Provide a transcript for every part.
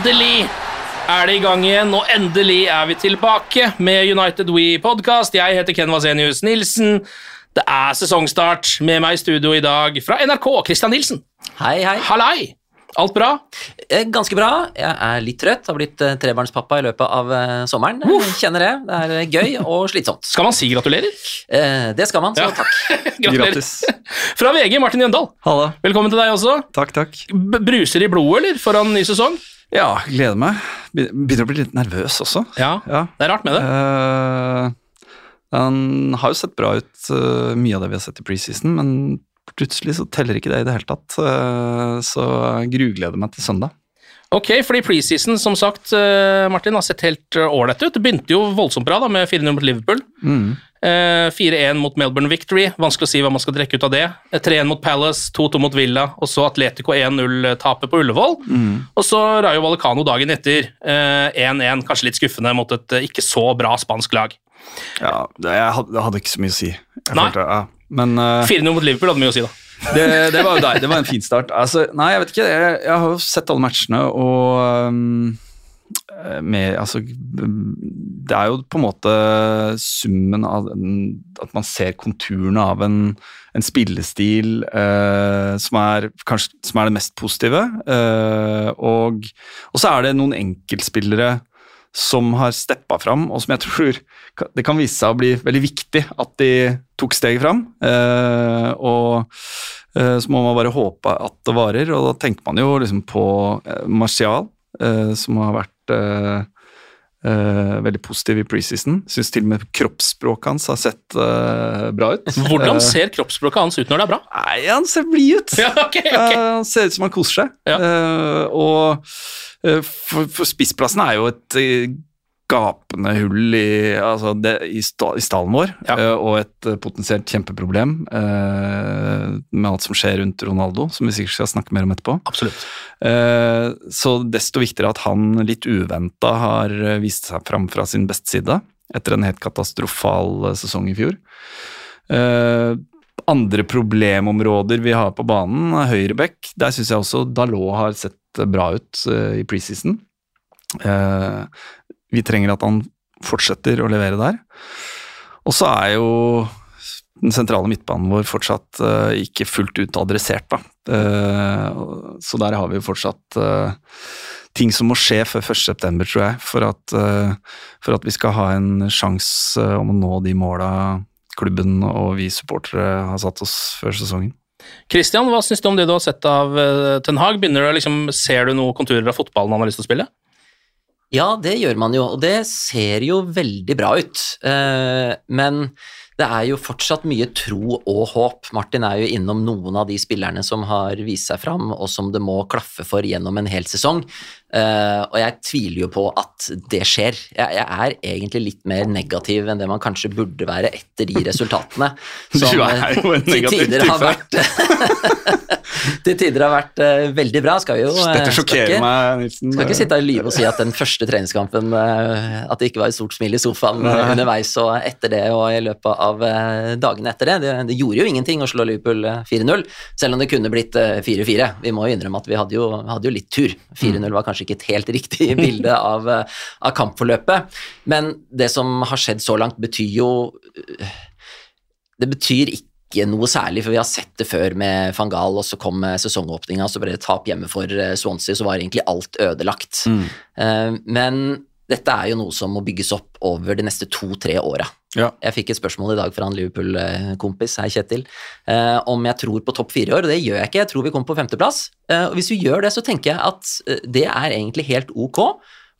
Endelig er det i gang igjen, og endelig er vi tilbake med United We podcast. Jeg heter Ken Vasenius Nilsen. Det er sesongstart. Med meg i studio i dag fra NRK, Christian Nilsen. Hei, hei. Hallei! Alt bra? Eh, Ganske bra. Jeg er litt trøtt. Har blitt eh, trebarnspappa i løpet av eh, sommeren. Jeg Kjenner det. Det er gøy og slitsomt. Skal man si gratulerer? Eh, Det skal man, så Ja. takk. gratulerer. Fra VG, Martin Jøndal. Halla. Velkommen til deg også. Takk, takk. B bruser i blodet, eller, foran ny sesong? Ja, gleder meg. Be- Begynner å bli litt nervøs også. Ja, Ja. det er rart med det. Uh, den har jo sett bra ut, uh, mye av det vi har sett i preseason, men plutselig så teller ikke det i det hele tatt. Uh, så jeg grugleder meg til søndag. Ok, fordi preseason, som sagt, Martin, har sett helt ålreit ut. Det begynte jo voldsomt bra da, med 4-0 mot Liverpool. Mm. Eh, 4-1 mot Melbourne Victory. Vanskelig å si hva man skal trekke ut av det. Eh, 3-1 mot Palace, 2-2 mot Villa, og så Atletico 1-0-tapet på Ullevål. Mm. Og så Rayo Vallecano dagen etter. eh, 1-1, kanskje litt skuffende mot et eh, ikke så bra spansk lag. Ja, det, jeg hadde, det hadde ikke så mye å si. Jeg Nei. følte, ja. Men eh, 4-0 mot Liverpool hadde mye å si, da. det, det var jo deg. Det var en fin start. Altså, nei, jeg vet ikke. Jeg, jeg har jo sett alle matchene, og um, med, altså, det er jo på en måte summen av at man ser konturene av en, en spillestil eh, som, er, kanskje, som er det mest positive. Eh, og, og så er det noen enkeltspillere som har steppa fram, og som jeg tror det kan vise seg å bli veldig viktig at de tok steget fram. Eh, og eh, så må man bare håpe at det varer, og da tenker man jo liksom på eh, Martial, Uh, som har vært eh, veldig positiv i preseason. Syns til og med kroppsspråket hans har sett uh, bra ut. Hvordan ser kroppsspråket hans ut når det er bra? Nei, han ser blid ut. Ja, okay, okay. Han ser ut som han koser seg. Ja. Og for, for spissplassen er jo et gapende hull i, altså det, i, sta, i stallen vår, Ja. eh, og et eh, potensielt kjempeproblem eh, med alt som skjer rundt Ronaldo, som vi sikkert skal snakke mer om etterpå. Absolutt. Eh, så desto viktigere at han litt uventa har vist seg fram fra sin beste side, etter en helt katastrofal sesong i fjor. Eh, andre problemområder vi har på banen, høyrebekk. Der syns jeg også Dalot har sett bra ut i preseason. Eh, vi trenger at han fortsetter å levere der. Og så er jo den sentrale midtbanen vår fortsatt uh, ikke fullt ut adressert. Eh, så der har vi jo fortsatt uh, ting som må skje før 1.9, tror jeg, for at, for at vi skal ha en sjanse om å nå de måla klubben og vi supportere har satt oss før sesongen. Christian, hva syns du om det du har sett av Ten Hag? Begynner du, liksom, ser du noen konturer av fotballen han har lyst til å spille? Ja, det gjør man jo, og det ser jo veldig bra ut. Eh, Men det er jo fortsatt mye tro og håp. Martin er jo innom noen av de spillerne som har vist seg fram, og som det må klaffe for gjennom en hel sesong. Uh, og jeg tviler jo på at det skjer. Jeg, jeg, er egentlig litt mer negativ enn det man kanskje burde være etter de resultatene. Som du er jo en negativ type. til tider har vært uh, veldig bra. Skal vi jo uh, Dette sjokkerer meg, Nilsen. Skal ikke sitte og lyve og si at den første treningskampen At det ikke var et stort smil i sofaen underveis og etter det og i løpet av dagene etter det. det. det. gjorde jo ingenting å slå Liverpool 4-0, selv om det kunne blitt 4-4. Vi må jo innrømme at vi hadde jo, hadde jo litt tur. 4-0 var kanskje kanskje ikke et helt riktig bilde av, eh, av, kampforløpet. Men det som har skjedd så langt, betyr jo Det betyr ikke noe særlig, for vi har sett det før med van Gaal, og så kom sesongåpninga, så ble det tap hjemme for eh, Swansea, så var egentlig alt ødelagt. Mm. Eh, men dette er jo noe som må bygges opp over de neste to-tre åra. Ja. Jeg fikk et spørsmål i dag fra en Liverpool-kompis, hei Kjetil, eh, om jeg tror på topp fire i år, det gjør jeg ikke. Jeg tror vi kommer på femteplass. Eh, og hvis vi gjør det, så tenker jeg at eh, det er egentlig helt ok,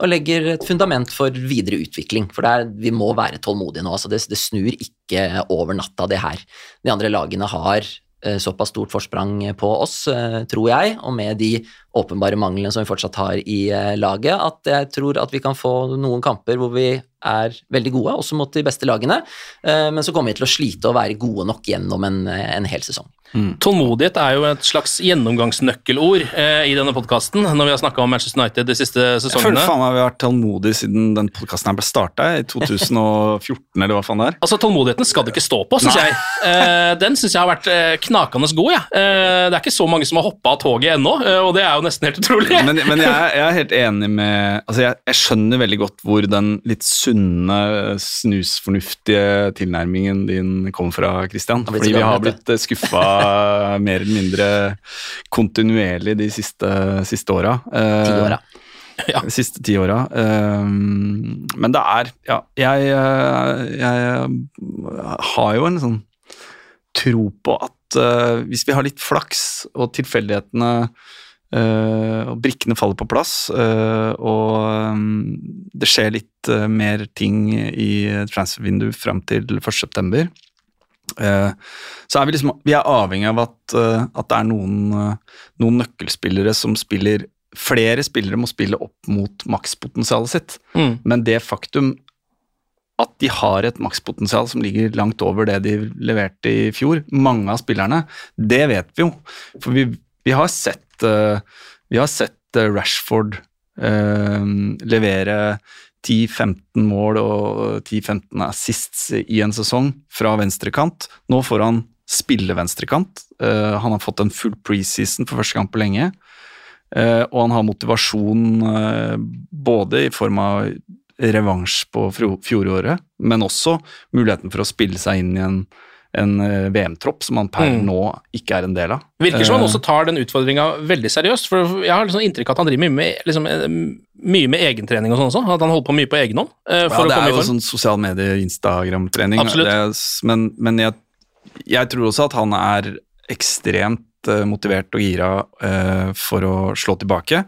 og legger et fundament for videre utvikling. For er, vi må være tålmodige nå. altså det, det snur ikke over natta, det her. De andre lagene har eh, såpass stort forsprang på oss, eh, tror jeg, og med de åpenbare manglene som vi fortsatt har i eh, laget, at jeg tror at vi kan få noen kamper hvor vi er veldig gode, også mot de beste lagene, eh, men så kommer vi til å slite å være gode nok gjennom en, en hel sesong. Mm. Tålmodighet er jo et slags gjennomgangsnøkkelord eh, i denne podkasten når vi har snakka om Manchester United de siste sesongene. Jeg føler faen meg vi har vært tålmodige siden den podkasten ble starta i 2014, eller hva faen det er. Altså, Tålmodigheten skal det ikke stå på, syns jeg. Eh, den syns jeg har vært eh, knakende god. Ja. Eh, det er ikke så mange som har hoppa av toget ennå, eh, og det er jo nesten helt utrolig. men, men jeg, jeg, er helt enig med Altså, jeg, jeg skjønner veldig godt hvor den litt sunne, snusfornuftige tilnærmingen din kommer fra, Christian. Fordi vi har blitt skuffa mer eller mindre kontinuerlig de siste, siste åra. Åra. Ja. De siste ti åra. Um, men det er Ja, jeg, jeg har jo en sånn tro på at uh, hvis vi har litt flaks, og tilfeldighetene uh, og brikkene faller på plass, uh, og um, det skjer litt mer ting i transfervinduet fram til 1.9., Eh, så er vi liksom Vi er avhengig av at, eh, at det er noen, eh, noen, nøkkelspillere som spiller Flere spillere må spille opp mot makspotensialet sitt, mm. men det faktum at de har et makspotensial som ligger langt over det de leverte i fjor, mange av spillerne, det vet vi jo. For vi, vi har sett, vi har sett Rashford uh, levere 10-15 mål og 10-15 assists i en sesong fra venstrekant. Nå får han spille venstrekant. Han har fått en full preseason for første gang på lenge. Og han har motivasjon både i form av revansj på fjoråret, men også muligheten for å spille seg inn i en en eh, VM-tropp som han per mm. nå ikke er en del av. Virker som han også tar den utfordringa veldig seriøst. for Jeg har liksom inntrykk av at han driver mye med, liksom, eh, mye med egentrening og sånn også. At han holder på mye på egen hånd. Ja, det er jo sånn sosiale medier, Instagram-trening. Men, men jeg, jeg, tror også at han er ekstremt motivert og gira uh, for å slå tilbake.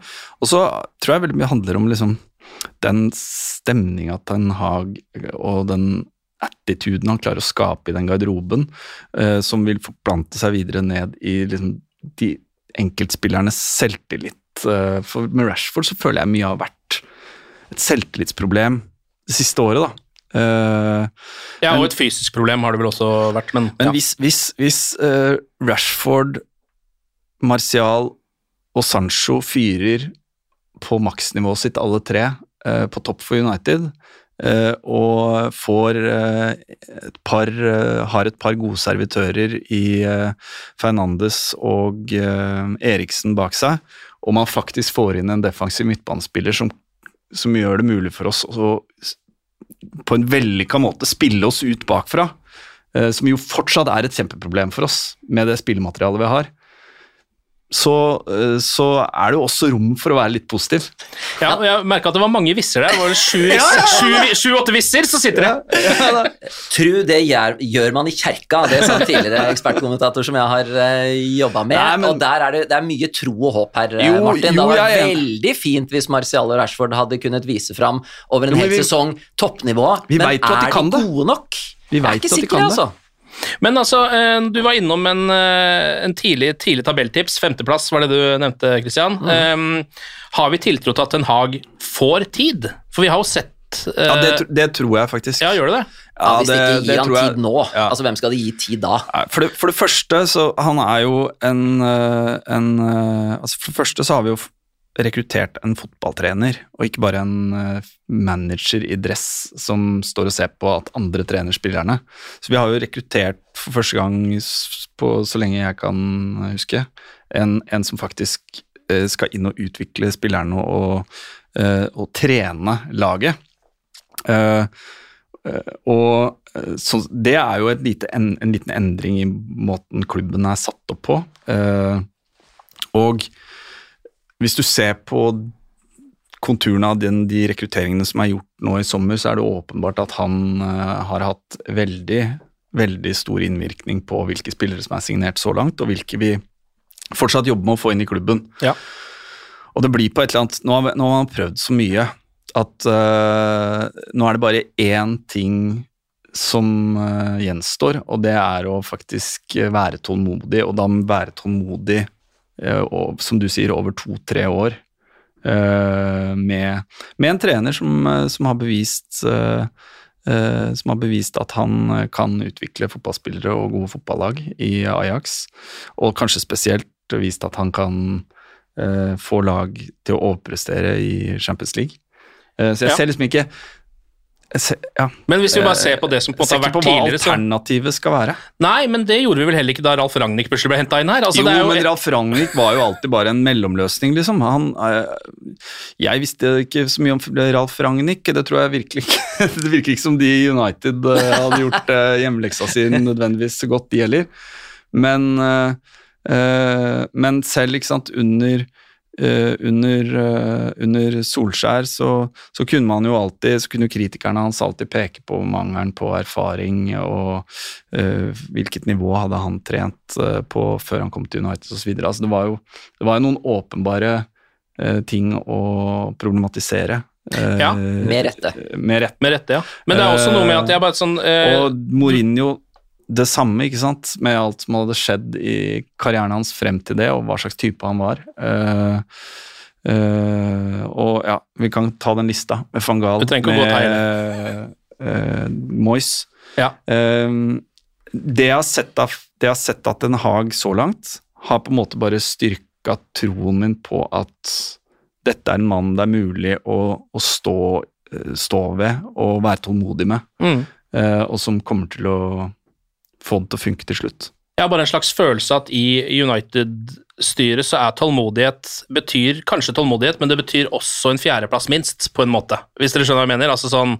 Og så tror jeg veldig mye handler om liksom den stemninga Ten Hag og den attituden han klarer å skape i den garderoben, eh, som vil forplante seg videre ned i liksom, de enkeltspillernes selvtillit. Eh, for med Rashford så føler jeg mye har vært et selvtillitsproblem det siste året, da. Uh, ja, og et fysisk problem har det vel også vært, men Men ja. hvis, hvis, hvis Rashford, Martial og Sancho fyrer på maksnivået sitt alle tre på topp for United, Uh, og får uh, et par uh, har et par gode servitører i Fernandes og Eriksen bak seg, og man faktisk får inn en defensiv midtbanespiller som, som gjør det mulig for oss å på en vellykka måte spille oss ut bakfra, som jo fortsatt er et kjempeproblem for oss med det spillematerialet vi har så, eh, så, er det jo også rom for å være litt positiv. Ja, og jeg merka at det var mange visser der. Det var sju-åtte visser, så sitter det. Ja, ja, Tru det gjør, gjør, man i kjerka, det sa en tidligere ekspertkommentator som jeg har uh, eh, jobba med. Nei, men, og der er det, det er mye tro og håp her, jo, Martin. det hadde vært veldig fint hvis Marcial og Rashford hadde kunnet vise fram over en jo, hel vi, sesong toppnivået, men er de gode nok? Vi Jeg er veit ikke at de sikker, kan det. altså. Men altså, eh, du var innom en, eh, en tidlig, tidlig tabelltips. Femteplass var det du nevnte, Christian. Mm. Um, har vi tiltro til at Den Haag får tid? For vi har jo sett Ja, det, det tror jeg faktisk. Ja, gjør du det? Ja, hvis de det- ikke det gir han tid nå, Ja. altså hvem skal de gi tid da? For det, for det første, så han er jo en, en Altså For det første så har vi jo rekruttert en fotballtrener, og ikke bare en eh, manager i dress som står og ser på at andre trener spillerne. Så vi har jo rekruttert for første gang på så lenge jeg kan huske, en, en som faktisk eh, skal inn og utvikle spillerne og, eh, og trene laget. Og så Det er jo lite en, en liten endring i måten klubben er satt opp på. Og hvis du ser på konturene av den, de rekrutteringene som er gjort nå i sommer, så er det åpenbart at han eh, har hatt veldig, veldig stor innvirkning på hvilke spillere som er signert så langt, og hvilke vi fortsatt jobber med å få inn i klubben. Ja. Og det blir på et eller annet Nå har, nå har man prøvd så mye at uh, nå er det bare én ting som uh, gjenstår, og det er å faktisk være tålmodig, og da være tålmodig, og, som du sier, over to-tre år. eh, med, med en trener som, eh, som har bevist eh, eh, som har bevist at han eh, kan utvikle fotballspillere og gode fotballag i Ajax, og kanskje spesielt vist at han kan eh, få lag til å overprestere i Champions League. Eh, så jeg Ja. ser liksom ikke jeg ser, ja. Men hvis vi bare ser på det som på en Jeg ser måte har ikke vært på hva alternativet skal være. Nei, men det gjorde vi vel heller ikke da Ralf Ragnhild plutselig ble henta inn her. Altså, jo, det jo men Ralf Ragnhild var jo alltid bare en mellomløsning, liksom. Han, eh, jeg visste ikke så mye om Ralf Ragnhild, det tror jeg virkelig ikke. Det virker ikke som de i United eh, hadde gjort eh, hjemmeleksa si nødvendigvis så godt, de heller. Men, men selv, ikke sant, under under, eh, under Solskjær så, så kunne man jo alltid, så kunne kritikerne hans alltid peke på mangelen på erfaring og uh, hvilket nivå hadde han trent eh, på før han kom til United osv. Altså, det var jo det var noen åpenbare uh, ting å problematisere. Uh, Ja, med rette. Med rette. Med rette, ja. Men det er også noe med at jeg bare sånn eh, Og Mourinho det samme, ikke sant, med alt som hadde skjedd i karrieren hans frem til det, og hva slags type han var. Uh, uh, og ja, vi kan ta den lista med van Gaal, med uh, Moyes. Ja. Det jeg har sett av det jeg har sett av Den Haag så langt, har på en måte bare styrka troen min på at dette er en mann det er mulig å, å stå, stå ved og være tålmodig med, mm. og som kommer til å få det til å funke til slutt. Jeg har bare en slags følelse at i United-styret så er tålmodighet betyr kanskje tålmodighet, men det betyr også en fjerdeplass minst, på en måte. Hvis dere skjønner hva jeg mener? Altså sånn,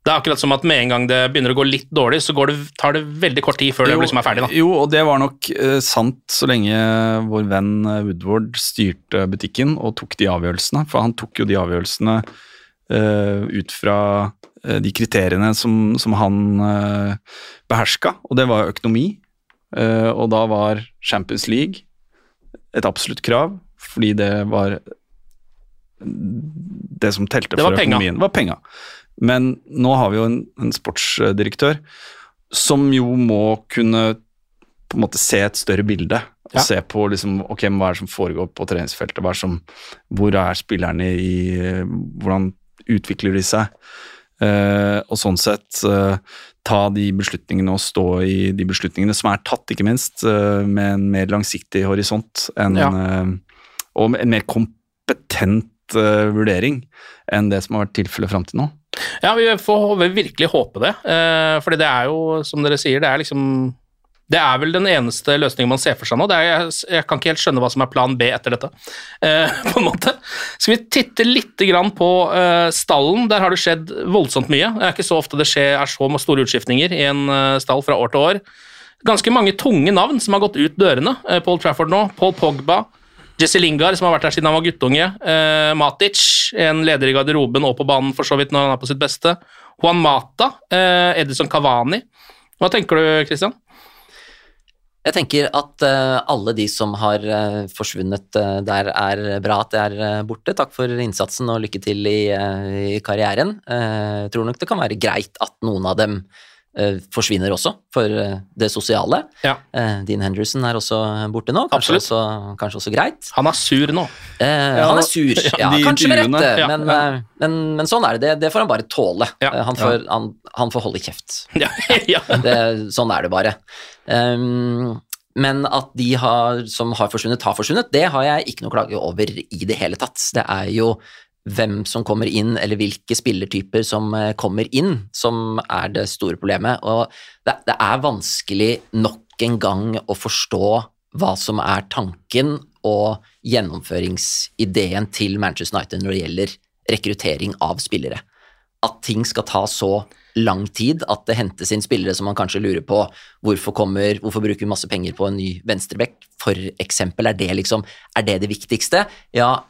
det er akkurat som at med en gang det begynner å gå litt dårlig, så går det, tar det veldig kort tid før det liksom er ferdig. da. Jo, og det var nok eh, sant så lenge vår venn eh, Woodward styrte butikken og tok de avgjørelsene, for han tok jo de avgjørelsene uh, ut fra de kriteriene som, som han uh, beherska, og det var økonomi. Uh, og da var Champions League et absolutt krav, fordi det var det som telte Det for økonomien. Det var penga. Men nå har vi jo en, en sportsdirektør som jo må kunne på en måte se et større bilde. Og Ja. se på liksom, ok, hva er det som foregår på treningsfeltet. Hva er som, hvor er spillerne i eh, Hvordan utvikler de seg? Eh, og sånn sett eh, ta de beslutningene og stå i de beslutningene som er tatt, ikke minst, eh, med en mer langsiktig horisont enn Ja. Og en mer kompetent vurdering enn det som har vært tilfellet fram til nå. Ja, vi får vi virkelig håpe det. Fordi det er jo, som dere sier, det er liksom Det er vel den eneste løsningen man ser for seg nå. Er, jeg, jeg kan ikke helt skjønne hva som er plan B etter dette, eh, på en måte. Skal vi titte litt på eh, stallen? Der har det skjedd voldsomt mye. Det er ikke så ofte det skjer, er så store utskiftninger i en eh, stall fra år til år. Ganske mange tunge navn som har gått ut dørene. Eh, Paul Trafford nå, Paul Pogba, Jesse Lingard, som har vært her siden han var guttunge. Eh, Matic, en leder i garderoben og på banen for så vidt når han er på sitt beste. Juan Mata, eh, Edison Cavani. Hva tenker du, Christian? Jeg tenker at eh, alle de som har eh, forsvunnet eh, der, er bra at det er borte. Takk for innsatsen og lykke til i, i karrieren. Jeg tror nok det kan være greit at noen av dem forsvinner også for eh, det sosiale. Ja. Eh, Dean Henderson er også borte nå, kanskje, også, kanskje også greit. Han er sur nå. Eh, Ja, han er sur, ja, kanskje med rette, men, eh, men, men sånn er det. det. Får han bare tåle. Eh, han, får, han, han får holde kjeft. Ja, ja. Det, sånn er det bare. Um, men at de har, som har forsvunnet, har forsvunnet, det har jeg ikke noe klage over i det hele tatt. Det er jo hvem som kommer inn, eller hvilke spillertyper som eh, kommer inn, som er det store problemet. Og det, det er vanskelig nok en gang å forstå hva som er tanken og gjennomføringsideen til Manchester United når det gjelder rekruttering av spillere. At ting skal ta så lang tid, at det hentes inn spillere som man kanskje lurer på hvorfor kommer, hvorfor bruker vi masse penger på en ny venstreback, for eksempel. Er liksom, er det det viktigste? Ja,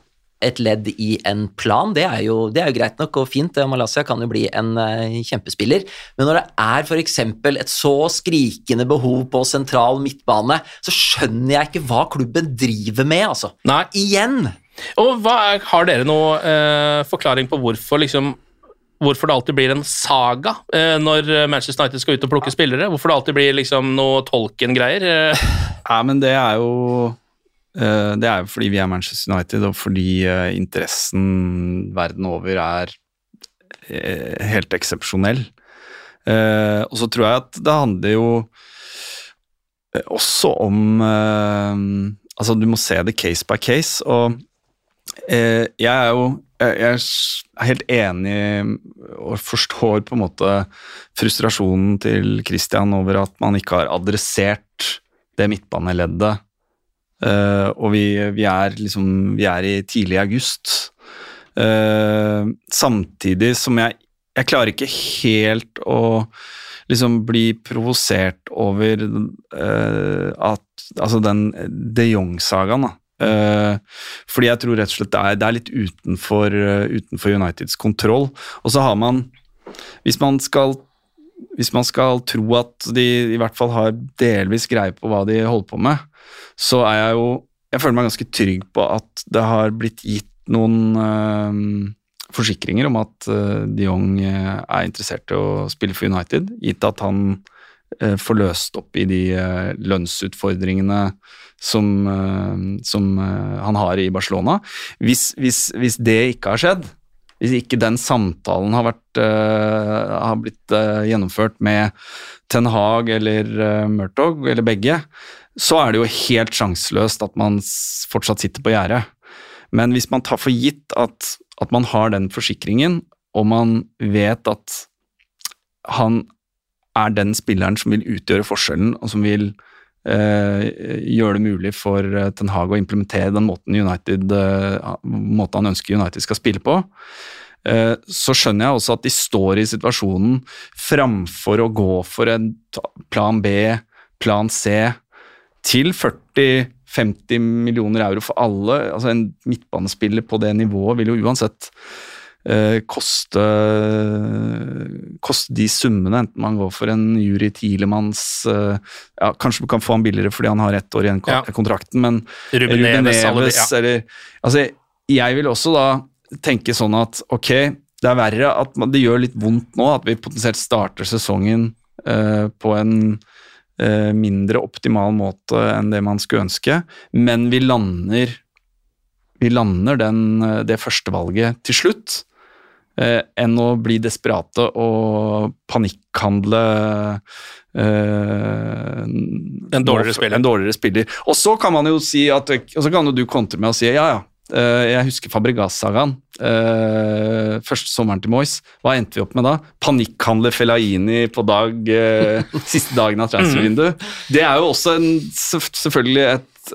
et ledd i en plan, det er jo, det er jo greit nok og fint, Malaysia kan jo bli en eh, kjempespiller, men når det er eksempel et så skrikende behov på sentral midtbane, så skjønner jeg ikke hva klubben driver med, altså. Nei. Igjen! Og hva er, har dere noen eh, forklaring på hvorfor liksom Hvorfor det alltid blir en saga eh, når Manchester United skal ut og plukke spillere? Hvorfor det alltid blir liksom noe Tolkien-greier? Eh, Ja, men det er jo Det er jo fordi vi er Manchester United, og fordi eh, interessen verden over er eh, helt eksepsjonell. Eh, og så tror jeg at det handler jo eh, også om eh, Altså, du må se det case by case, og eh, jeg er jo jeg er helt enig og forstår på en måte frustrasjonen til Christian over at man ikke har adressert det midtbaneleddet. Eh, og vi, vi, er liksom, vi er i tidlig august. Uh, samtidig som jeg Jeg klarer ikke helt å liksom bli provosert over uh, at Altså den de Jong-sagaen, da. Fordi jeg tror rett og slett det er, det er litt utenfor, utenfor Uniteds kontroll. Og så har man Hvis man skal hvis man skal tro at de i hvert fall har delvis greie på hva de holder på med, så er jeg jo Jeg føler meg ganske trygg på at det har blitt gitt noen øh, forsikringer om at øh, de Jong eh, er interessert i å spille for United, gitt at han øh, får løst opp i de lønnsutfordringene som, som han har i Barcelona. Hvis, hvis, hvis det ikke har skjedd, hvis ikke den samtalen har, vært, uh, har blitt uh, gjennomført med Ten Hag eller uh, Murtog, eller begge, så er det jo helt sjanseløst at man fortsatt sitter på gjerdet. Men hvis man tar for gitt at, at man har den forsikringen, og man vet at han er den spilleren som vil utgjøre forskjellen, og som vil eh, gjøre det mulig for eh, Ten Hag å implementere den måten, United, eh, måten han ønsker United skal spille på, eh, så skjønner jeg også at de står i situasjonen framfor å gå for en plan B, plan C, til 40-50 millioner euro for alle. Altså En midtbanespiller på det nivået vil jo uansett eh, koste, koste de summene, enten man går for en Juri Tilemanns eh, ja, Kanskje man kan få han billigere fordi han har ett år igjen i kontrakten, men Ruben Neves, ja. eller Altså, jeg vil også da tenke sånn at ok, det er verre at man, det gjør litt vondt nå at vi potensielt starter sesongen eh, på en eh, mindre optimal måte enn det man skulle ønske, men vi lander vi lander den, det førstevalget til slutt, eh, enn å bli desperate og panikkhandle eh, En dårligere. En dårligere spiller. Og så kan man jo si at, og så kan jo du kontre med å si ja, ja, eh, jeg husker Fabregas-sagaen. eh, første sommeren til Moyes. Hva endte vi opp med da? Panikkhandle Fellaini på dag, eh, siste dagen av transfervinduet. Det er jo også en, selvfølgelig et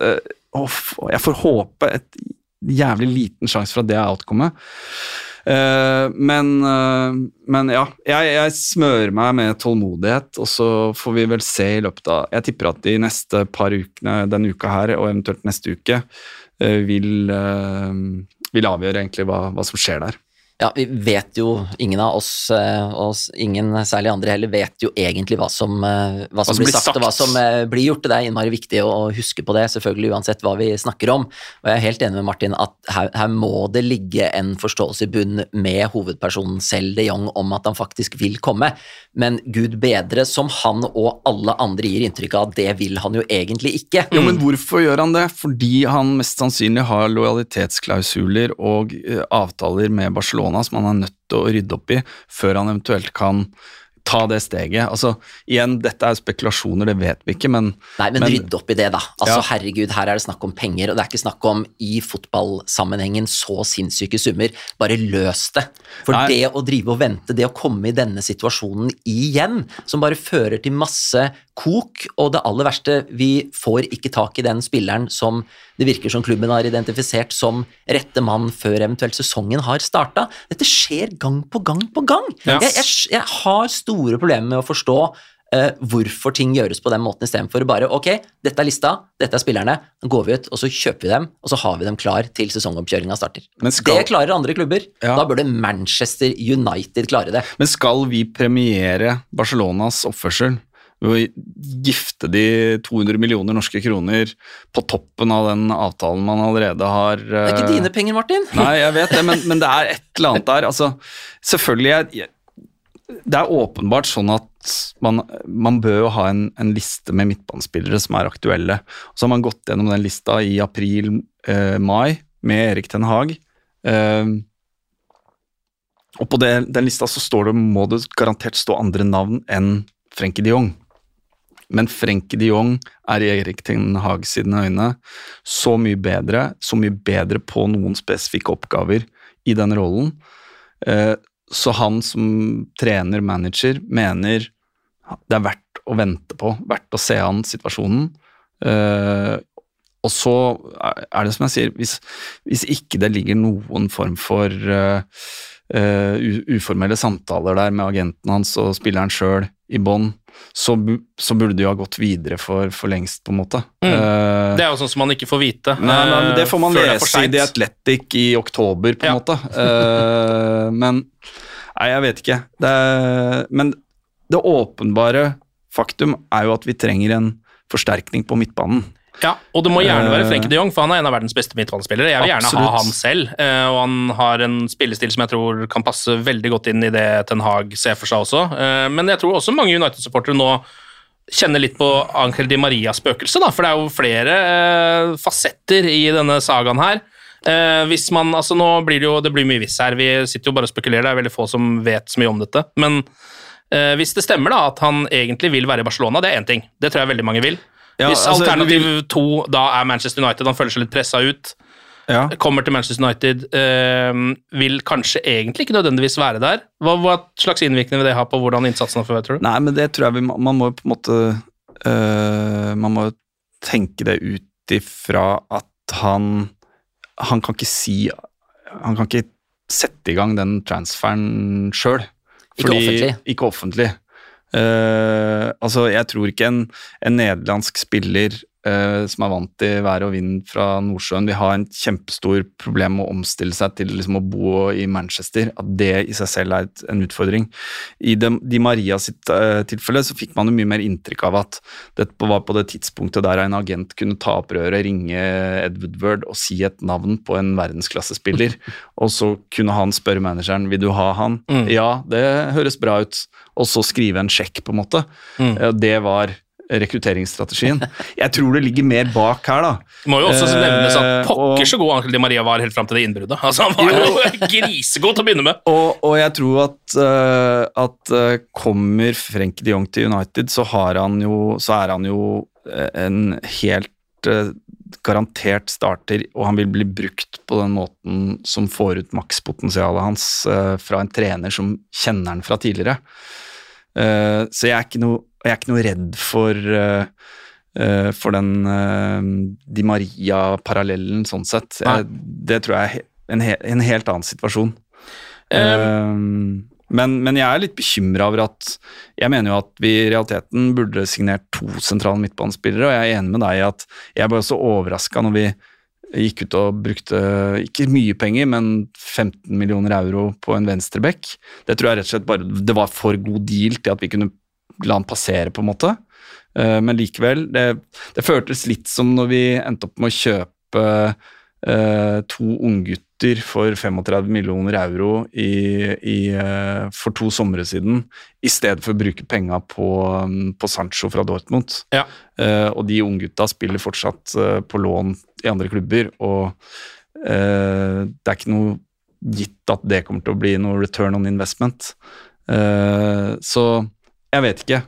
åh, Jeg får håpe et jævlig liten sjanse for at det er outcomet. Eh, men, uh, men ja, jeg, jeg smører meg med tålmodighet, og så får vi vel se i løpet av Jeg tipper at de neste par ukene, denne uka her, og eventuelt neste uke, uh, vil, vil avgjøre egentlig hva, hva som skjer der. Ja, vi vet jo, ingen av oss, eh, og ingen særlig andre heller, vet jo egentlig hva som, eh, hva som, blir sagt, og hva som eh, blir gjort. Det er innmari viktig å huske på det, selvfølgelig uansett hva vi snakker om. Og jeg er helt enig med Martin at her, her må det ligge en forståelse i bunn med hovedpersonen selv, de Jong, om at han faktisk vil komme. Men gud bedre, som han og alle andre gir inntrykk av, det vil han jo egentlig ikke. Jo, men hvorfor gjør han det? Fordi han mest sannsynlig har lojalitetsklausuler og avtaler med Barcelona som han er nødt til å rydde opp i før han eventuelt kan ta det steget. Altså, igjen, dette er spekulasjoner, det vet vi ikke, men Nei, men, men- rydde opp i det, da. Altså, Ja. herregud, her er det snakk om penger, og det er ikke snakk om i fotballsammenhengen så sinnssyke summer. Bare løs det. For Nei. det å drive og vente, det å komme i denne situasjonen igjen, som bare fører til masse kok, og det aller verste, vi får ikke tak i den spilleren som det virker som klubben har identifisert som rette mann før eventuelt sesongen har starta. Dette skjer gang på gang på gang. Yes. Jeg, jeg, jeg har store problemer med å forstå uh, hvorfor ting gjøres på den måten istedenfor bare ok, dette er lista, dette er spillerne, nå går vi ut og så kjøper vi dem, og så har vi dem klar til sesongoppkjøringa starter. Men skal- Det klarer andre klubber. Ja. Da burde Manchester United klare det. Men skal vi premiere Barcelonas oppførsel ved å gifte de 200 millioner norske kroner på toppen av den avtalen man allerede har Det er ikke dine penger, Martin. Nei, jeg vet det, men, men det er et eller annet der. Altså, selvfølgelig jeg, Det er åpenbart sånn at man, man bør ha en, en liste med midtbanespillere som er aktuelle. Så har man gått gjennom den lista i april-mai med Erik Ten Hag. Eh, og på det, den lista så står det, må det garantert stå andre navn enn Frenkie de Jong. Men Frenkie de Jong er i Erik Ten Hag sine øyne så mye bedre, så mye bedre på noen spesifikke oppgaver i den rollen. Eh, så han som trener, manager, mener det er verdt å vente på, verdt å se an situasjonen. Eh, og så er det som jeg sier, hvis, hvis ikke det ligger noen form for uh, uformelle samtaler der med agenten hans og spilleren sjøl i bånn, så, så burde de jo ha gått videre for, for lengst, på en måte. Mm. Uh, Det er jo sånn som man ikke får vite. Nei, nei, men det får man eh, det lese i. The Athletic i oktober, på en Ja. måte. Uh, men Nei, jeg vet ikke. Det er, men det åpenbare faktum er jo at vi trenger en forsterkning på midtbanen. Ja, og det må gjerne være Frenke Frenkie de Jong, for han er en av verdens beste midtbanespillere. Jeg vil gjerne ha han selv, eh, og han har en spillestil som jeg tror kan passe veldig godt inn i det Ten Hag ser for seg også. Eh, Men jeg tror også mange United-supportere nå kjenner litt på Angel Di Maria-spøkelset, da, for det er jo flere eh, fasetter i denne sagaen her. Eh, hvis man, altså nå blir det jo det blir mye viss her, vi sitter jo bare og spekulerer, det er veldig få som vet så mye om dette. Men eh, hvis det stemmer da at han egentlig vil være i Barcelona, det er én ting. Det tror jeg veldig mange vil. Ja, hvis altså, alternativ to da er Manchester United, han føler seg litt pressa ut, Ja. kommer til Manchester United, øh, vil kanskje egentlig ikke nødvendigvis være der. Hva, hva slags innvirkning vil det ha på hvordan innsatsen har forværet, tror du? Nei, men det tror jeg vi Man må på en måte øh, Man må tenke det ut ifra at han Han kan ikke si Han kan ikke sette i gang den transferen sjøl. Ikke offentlig. Ikke offentlig. Eh, altså, jeg tror ikke en, en nederlandsk spiller som er vant til vær og vind fra Nordsjøen, vil ha en kjempestor problem med å omstille seg til liksom, å bo i Manchester. At det i seg selv er et, en utfordring. I de, de Maria sitt uh, tilfelle så fikk man jo mye mer inntrykk av at det var på det tidspunktet der en agent kunne ta opp røret, ringe Ed Woodward og si et navn på en verdensklassespiller, og så kunne han spørre manageren vil du ha han. Mm. Ja, det høres bra ut. Og så skrive en sjekk, på en måte. Mm. Eh, Det var rekrutteringsstrategien. Jeg tror det ligger mer bak her, da. Det må jo også Eh, nevnes at og- pokker så god Ankel Di Maria var helt fram til det innbruddet. Altså, han var jo grisegod til å begynne med. Og, og jeg tror at, eh, at eh, kommer Frenk de Jong til United, så, har han jo, så er han jo en helt garantert starter, og han vil bli brukt på den måten som får ut makspotensialet hans fra en trener som kjenner han fra tidligere. Så jeg er ikke noe, jeg er ikke noe redd for uh, eh, for den uh, Di Maria-parallellen, sånn sett. Jeg, det tror jeg er en, he en helt annen situasjon. Um, men, men jeg er litt bekymra over at Jeg mener jo at vi i realiteten burde signert to sentrale midtbanespillere, og jeg er enig med deg i at jeg ble også overraska når vi gikk ut og brukte ikke mye penger, men 15 millioner euro på en venstreback. Det tror jeg rett og slett bare det var for god deal til at vi kunne la han passere, på en måte. Eh, men likevel, det, det føltes litt som når vi endte opp med å kjøpe eh, to unggutter for 35 millioner euro i, i, eh, for to somre siden, i stedet for å bruke penga på, på, Sancho fra Dortmund. Ja. Eh, og de unggutta spiller fortsatt eh, på lån i andre klubber, og eh, det er ikke noe gitt at det kommer til å bli noe return on investment. så jeg vet ikke.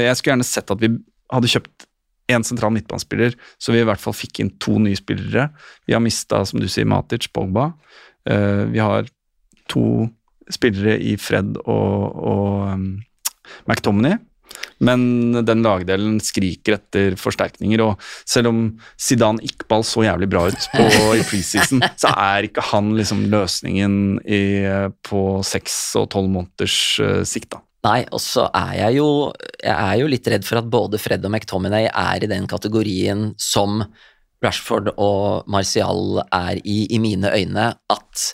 jeg skulle gjerne sett at vi hadde kjøpt én sentral midtbanespiller, så vi i hvert fall fikk inn to nye spillere. Vi har mista, som du sier, Matic, Pogba. Uh, vi har to spillere i Fred og, og um, McTominay. Men den lagdelen skriker etter forsterkninger, og selv om Zidane Iqbal så jævlig bra ut på, i preseason, så er ikke han liksom løsningen i, på seks og tolv måneders sikt, da. Nei, og så er jeg jo Jeg er jo litt redd for at både Fred og McTominay er i den kategorien som Rashford og Martial er i, i mine øyne, at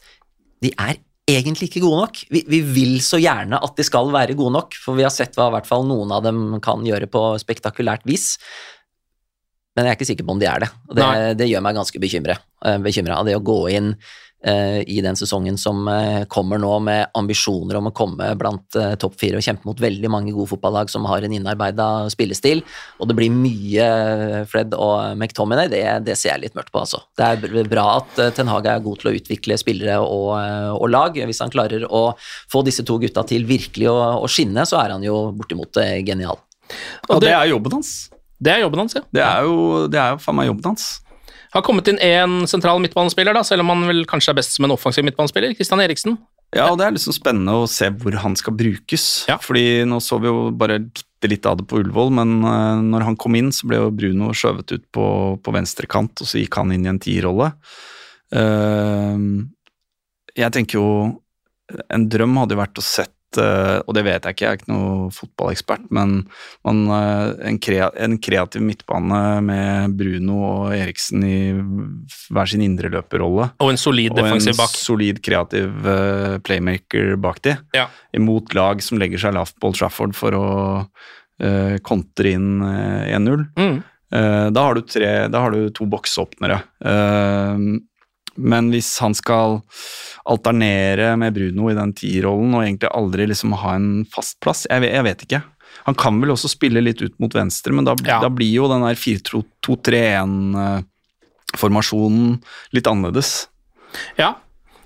de er egentlig ikke gode nok. Vi, vi, vil så gjerne at de skal være gode nok, for vi har sett hva i hvert fall noen av dem kan gjøre på spektakulært vis. Men jeg er ikke sikker på om de er det. Og det, det gjør meg ganske bekymra. Eh, det å gå inn i den sesongen som eh, kommer nå, med ambisjoner om å komme blant eh, topp fire og kjempe mot veldig mange gode fotballag som har en innarbeida spillestil. Og det blir mye Fred og McTominay, det, det, ser jeg litt mørkt på, altså. Det er bra at Ten Hag er god til å utvikle spillere og, og lag. Hvis han klarer å få disse to gutta til virkelig å, å skinne, så er han jo bortimot genial. Og det, det er jobben hans. Det er jobben hans, ja. Det er jo, det er jo faen meg jobben hans. Har kommet inn én sentral midtbanespiller, da, selv om han vel kanskje er best som en offensiv midtbanespiller. Kristian Eriksen. Ja, og det er liksom spennende å se hvor han skal brukes. Ja. Fordi nå så vi jo bare bitte litt av det på Ullevål, men uh, når han kom inn, så ble jo Bruno skjøvet ut på, på venstre kant, og så gikk han inn i en tierrolle. Uh, jeg tenker jo En drøm hadde jo vært å sett Eh, og det vet jeg ikke, jeg er ikke noen fotballekspert, men man, eh, en, kreativ midtbane med Bruno og Eriksen i hver sin indreløperrolle. Og en solid defensiv bak. Og en solid, kreativ eh, playmaker bak de. Ja. Imot lag som legger seg lavt på Old Trafford for å uh, kontre inn 1-0. Mm. Da, har tre, da har du to boksåpnere. Men hvis han skal alternere med Bruno i den tierrollen og egentlig aldri liksom ha en fast plass, jeg jeg vet, ikke. Han kan vel også spille litt ut mot venstre, men da, ja. da blir jo den der 4-2-3-1-formasjonen eh, litt annerledes. Ja,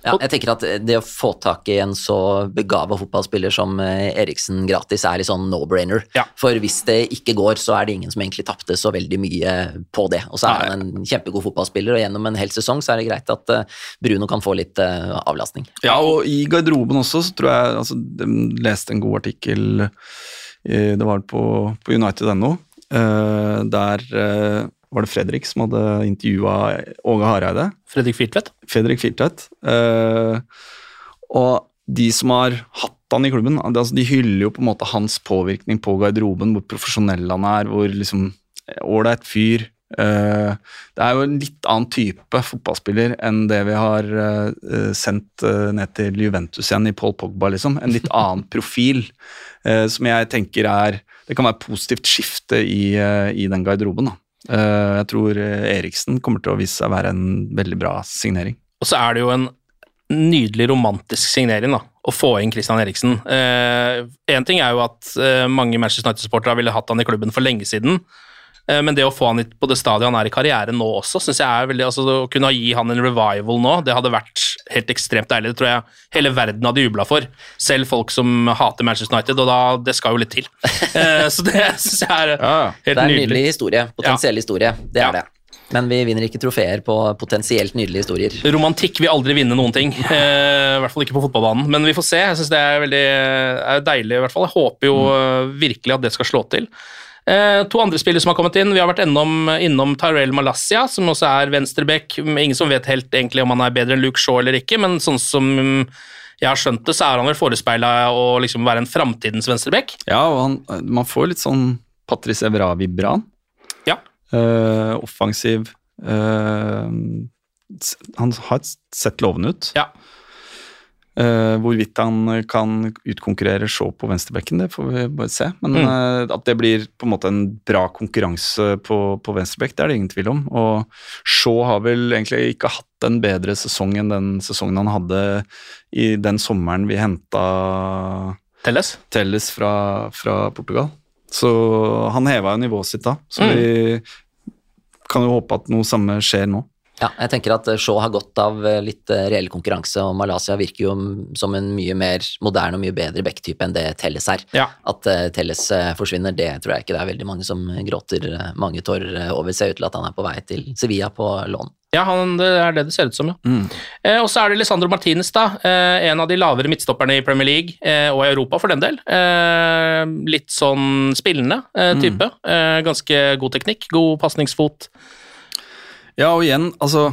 ja, jeg tenker at det å få tak i en så begava fotballspiller som eh, Eriksen gratis er litt sånn no-brainer. Ja. For hvis det ikke går, så er det ingen som egentlig tapte så veldig mye på det. Og så er han en kjempegod fotballspiller, og gjennom en hel sesong så er det greit at eh, Bruno kan få litt avlastning. Ja, og i garderoben også, så tror jeg altså, De leste en god artikkel, det var på, på United.no, der var det Fredrik som hadde intervjua Åge Hareide. Fredrik Firtvedt. Fredrik Firtvedt. Eh, og de som har hatt han i klubben, altså de hyller jo på en måte hans påvirkning på garderoben, hvor profesjonell han er, hvor liksom ålreit fyr. Uh, det er jo en litt annen type fotballspiller enn det vi har uh, sendt uh, ned til Juventus igjen i Paul Pogba, liksom. En litt annen profil som jeg tenker er Det kan være et positivt skifte i, i den garderoben. da. Eh, jeg tror eh, Eriksen kommer til å vise seg å være en veldig bra signering. Og så er det jo en nydelig romantisk signering da, å få inn Christian Eriksen. Én eh, ting er jo at eh, mange Manchester United-supportere ville hatt han i klubben for lenge siden. Eh, men det å få han på det stadiet han er i karrieren nå også, synes jeg er veldig, altså Å kunne gi han en revival nå, det hadde vært helt ekstremt deilig. Det tror jeg hele verden hadde jubla for. Selv folk som hater Manchester United, og da, det skal jo litt til. Eh, så det syns jeg er helt nydelig. Det er en nydelig historie. Potensiell ja. historie. Det er ja. det. Men vi vinner ikke trofeer på potensielt nydelige historier. Romantikk vil aldri vinne noen ting. Eh, I hvert fall ikke på fotballbanen. Men vi får se. Jeg syns det er veldig er deilig. i hvert fall. Jeg håper jo mm. virkelig at det skal slå til. Eh, to andre spillere som har kommet inn. Vi har vært innom, innom Tyrell Malassia, som også er venstreback. Ingen som vet helt egentlig om han er bedre enn Luke Shaw eller ikke, men sånn som jeg har skjønt det, så er han vel forespeila å liksom være en framtidens venstreback. Ja, og han, man får litt sånn Patrice Evra-vibran. Ja. Uh, offensiv. Uh, han har sett lovende ut. Ja. Eh, hvorvidt han kan utkonkurrere Shaw på venstrebekken, det får vi bare se. Men Mm. uh, at det blir på en måte en bra konkurranse på, på venstrebekk, det er det ingen tvil om. Og Shaw har vel egentlig ikke hatt en bedre sesong enn den sesongen han hadde i den sommeren vi henta Telles? Telles fra, fra Portugal. Så han heva jo nivået sitt da, så Mm. vi kan jo håpe at noe samme skjer nå. Ja, jeg tenker at eh, Shaw har godt av eh, litt eh, reell konkurranse, og Malaysia virker jo som en mye mer moderne og mye bedre backtype enn det Telles er. Ja. At Telles forsvinner, det tror jeg ikke det er veldig mange som gråter mange tårer over. Ser ut til at han er på vei til Sevilla på lån. Ja, han, det er det det ser ut som, ja. Eh, og så er det Lisandro Martinez, da. Eh, en av de lavere midtstopperne i Premier League, eh, og i Europa for den del. Eh, litt sånn spillende eh, type. Eh, ganske god teknikk, god pasningsfot. Ja, og igjen, altså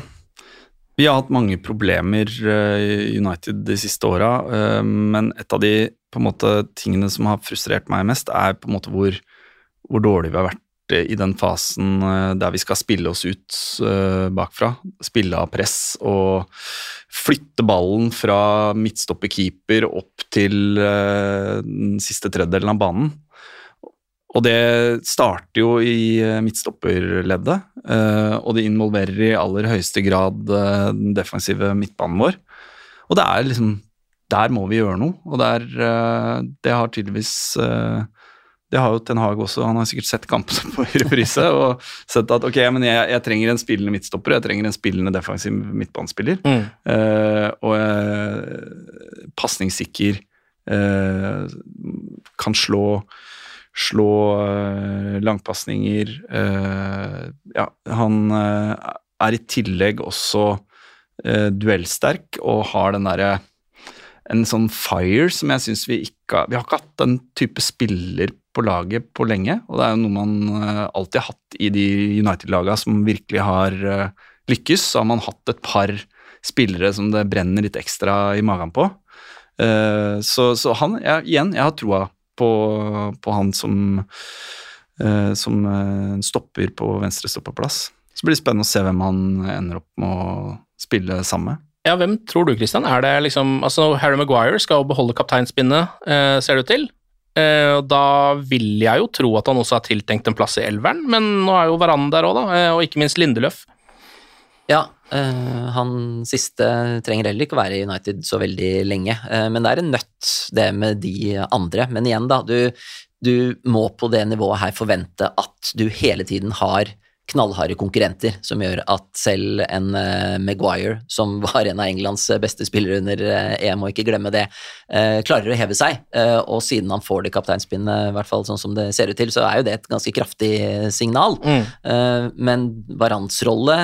Vi har hatt mange problemer eh, i United de siste åra, eh, men et av de måte tingene som har frustrert meg mest, er på en måte hvor, hvor dårlig vi har vært eh, i den fasen der vi skal spille oss ut bakfra. Spille av press og flytte ballen fra midtstopper-keeper opp til den siste tredjedelen av banen. Og det starter jo i eh, midtstopperleddet, eh, og det involverer i aller høyeste grad eh, den defensive midtbanen vår. Og det er liksom Der må vi gjøre noe, og der, det har tydeligvis Det har jo Ten Hag også, han har sikkert sett kampene på reprise og sett at ok, men jeg, jeg trenger en spillende midtstopper, jeg trenger en spillende defensiv midtbanespiller. Mm. Og uh, pasningssikker, kan slå slå uh, langpasninger. eh, ja, han eh, er i tillegg også eh, duellsterk og har den derre En sånn fire som jeg syns vi ikke Vi har ikke hatt den type spiller på laget på lenge, og det er jo noe man eh, alltid har hatt i de United-laga som virkelig har eh, lykkes. Så har man hatt et par spillere som det brenner litt ekstra i magen på. Eh, så, så han, ja, igjen, jeg har troa på, på han som, eh, som eh, stopper på venstrestopperplass. Så blir det spennende å se hvem han ender opp med å spille sammen med. Ja, hvem tror du, Christian? Er det liksom Altså, Harry Maguire skal beholde kapteinspinnet, eh, ser det ut til. Eh, og da vil jeg jo tro at han også har tiltenkt en plass i elveren, men nå er jo Varan der òg, da, eh, og ikke minst Lindeløf. Ja, han siste trenger heller ikke å være i United så veldig lenge, eh, men det er en nøtt, det med de andre. Men igjen, da, du, du må på det nivået her forvente at du hele tiden har knallharde konkurrenter, som gjør at selv en uh, Maguire, som var en av Englands beste spillere under uh, EM, og ikke glemme det, klarer å heve seg. Og siden han får det kapteinspinnet, i hvert fall sånn som det ser ut til, så er jo det et ganske kraftig signal. Mm. Men Varans rolle,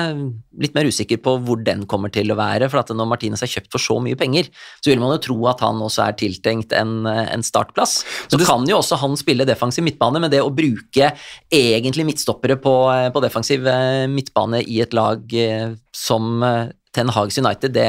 litt mer usikker på hvor den kommer til å være. For at når Martinez er kjøpt for så mye penger, så vil man jo tro at han også er tiltenkt en, en startplass. Så kan jo også han spille defensiv midtbane, men det å bruke egentlig midtstoppere på, på defensiv midtbane i et lag eh, som eh, Ten Hags United, det,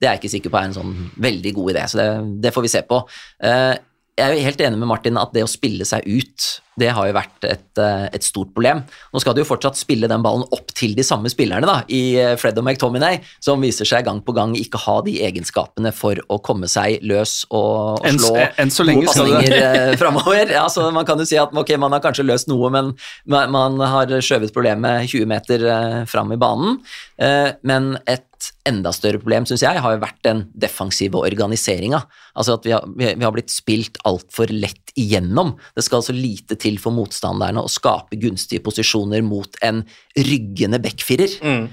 det er jeg ikke sikker på er en sånn veldig god idé, så det, det får vi se på. Eh, jeg er jo helt enig med Martin at det å spille seg ut, det har jo vært et, et stort problem. Nå skal du jo fortsatt spille den ballen opp til de samme spillerne da, i Fred og McTominay, som viser seg gang på gang ikke ha de egenskapene for å komme seg løs og, og Enn- slå enn så lenge gode pasninger eh, framover. Ja, så man kan jo si at ok, man har kanskje løst noe, men man, man har skjøvet problemet 20 meter eh, fram i banen. Eh, men et enda større problem, syns jeg, har jo vært den defensive organiseringa. Altså at vi har, vi, vi har blitt spilt altfor lett igjennom. Det skal så lite til for motstanderne å skape gunstige posisjoner mot en ryggende backfirer. Mm.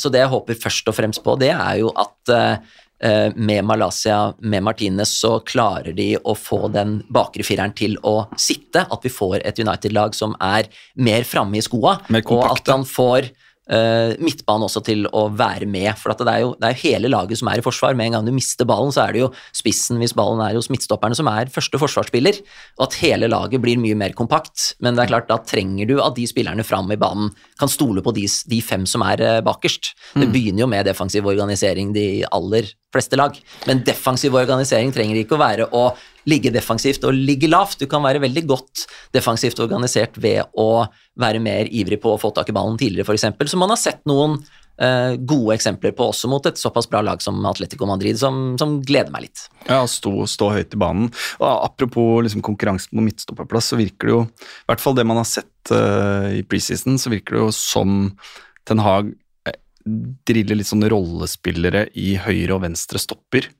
så det jeg håper først og fremst på, det er jo at eh, eh, med Malaysia, med Martinez, så klarer de å få den bakre fireren til å sitte. At vi får et United-lag som er mer framme i skoa, og at han får eh, midtbanen også til å være med. For at det, er jo, det er jo hele laget som er i forsvar. Med en gang du mister ballen, så er det jo spissen hvis ballen er hos midtstopperne som er første forsvarsspiller. Og at hele laget blir mye mer kompakt. Men det er klart, da trenger du at de spillerne fram i banen kan stole på de, de fem som er eh, bakerst. Det begynner jo med defensiv organisering de aller fleste lag. Men defensiv organisering trenger ikke å være å ligge defensivt og ligge lavt. Du kan være veldig godt defensivt organisert ved å være mer ivrig på å få tak i ballen tidligere, f.eks. Som man har sett noen eh, gode eksempler på, også mot et såpass bra lag som Atletico Madrid, som, som gleder meg litt. Ja, stå, stå høyt i banen. Og Apropos liksom, konkurransen på midtstopperplass, så virker det jo, i hvert fall det man har sett uh, i preseason, så virker det jo som Ten Hag eh, driller litt sånne rollespillere i høyre og venstre stopper.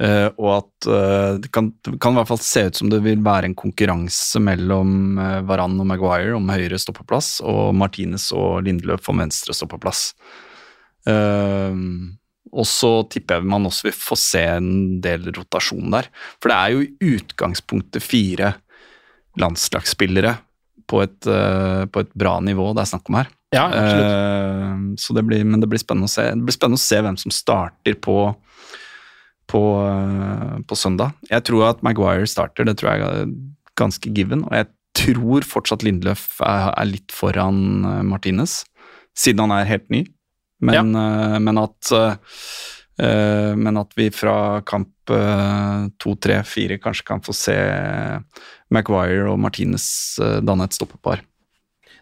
Uh, og at uh, det, kan, det, kan, i hvert fall se ut som det vil være en konkurranse mellom uh, Varan og Maguire om høyre stoppeplass, og Martinez og Lindløf om venstre stoppeplass. og så tipper jeg man også vil få se en del rotasjon der. For det er jo i utgangspunktet fire landslagsspillere på et, på et bra nivå det er snakk om her. Ja, absolutt. så det blir, men det blir spennende å se. Det blir spennende å se hvem som starter på på, eh, på, søndag. Jeg tror at Maguire starter, det tror jeg er ganske given. Og jeg tror fortsatt Lindløf er, er litt foran eh, Martinez, siden han er helt ny. Men, ja. uh, men, at, uh, men at vi fra kamp to, tre, fire kanskje kan få se Maguire og Martinez danne et stoppepar.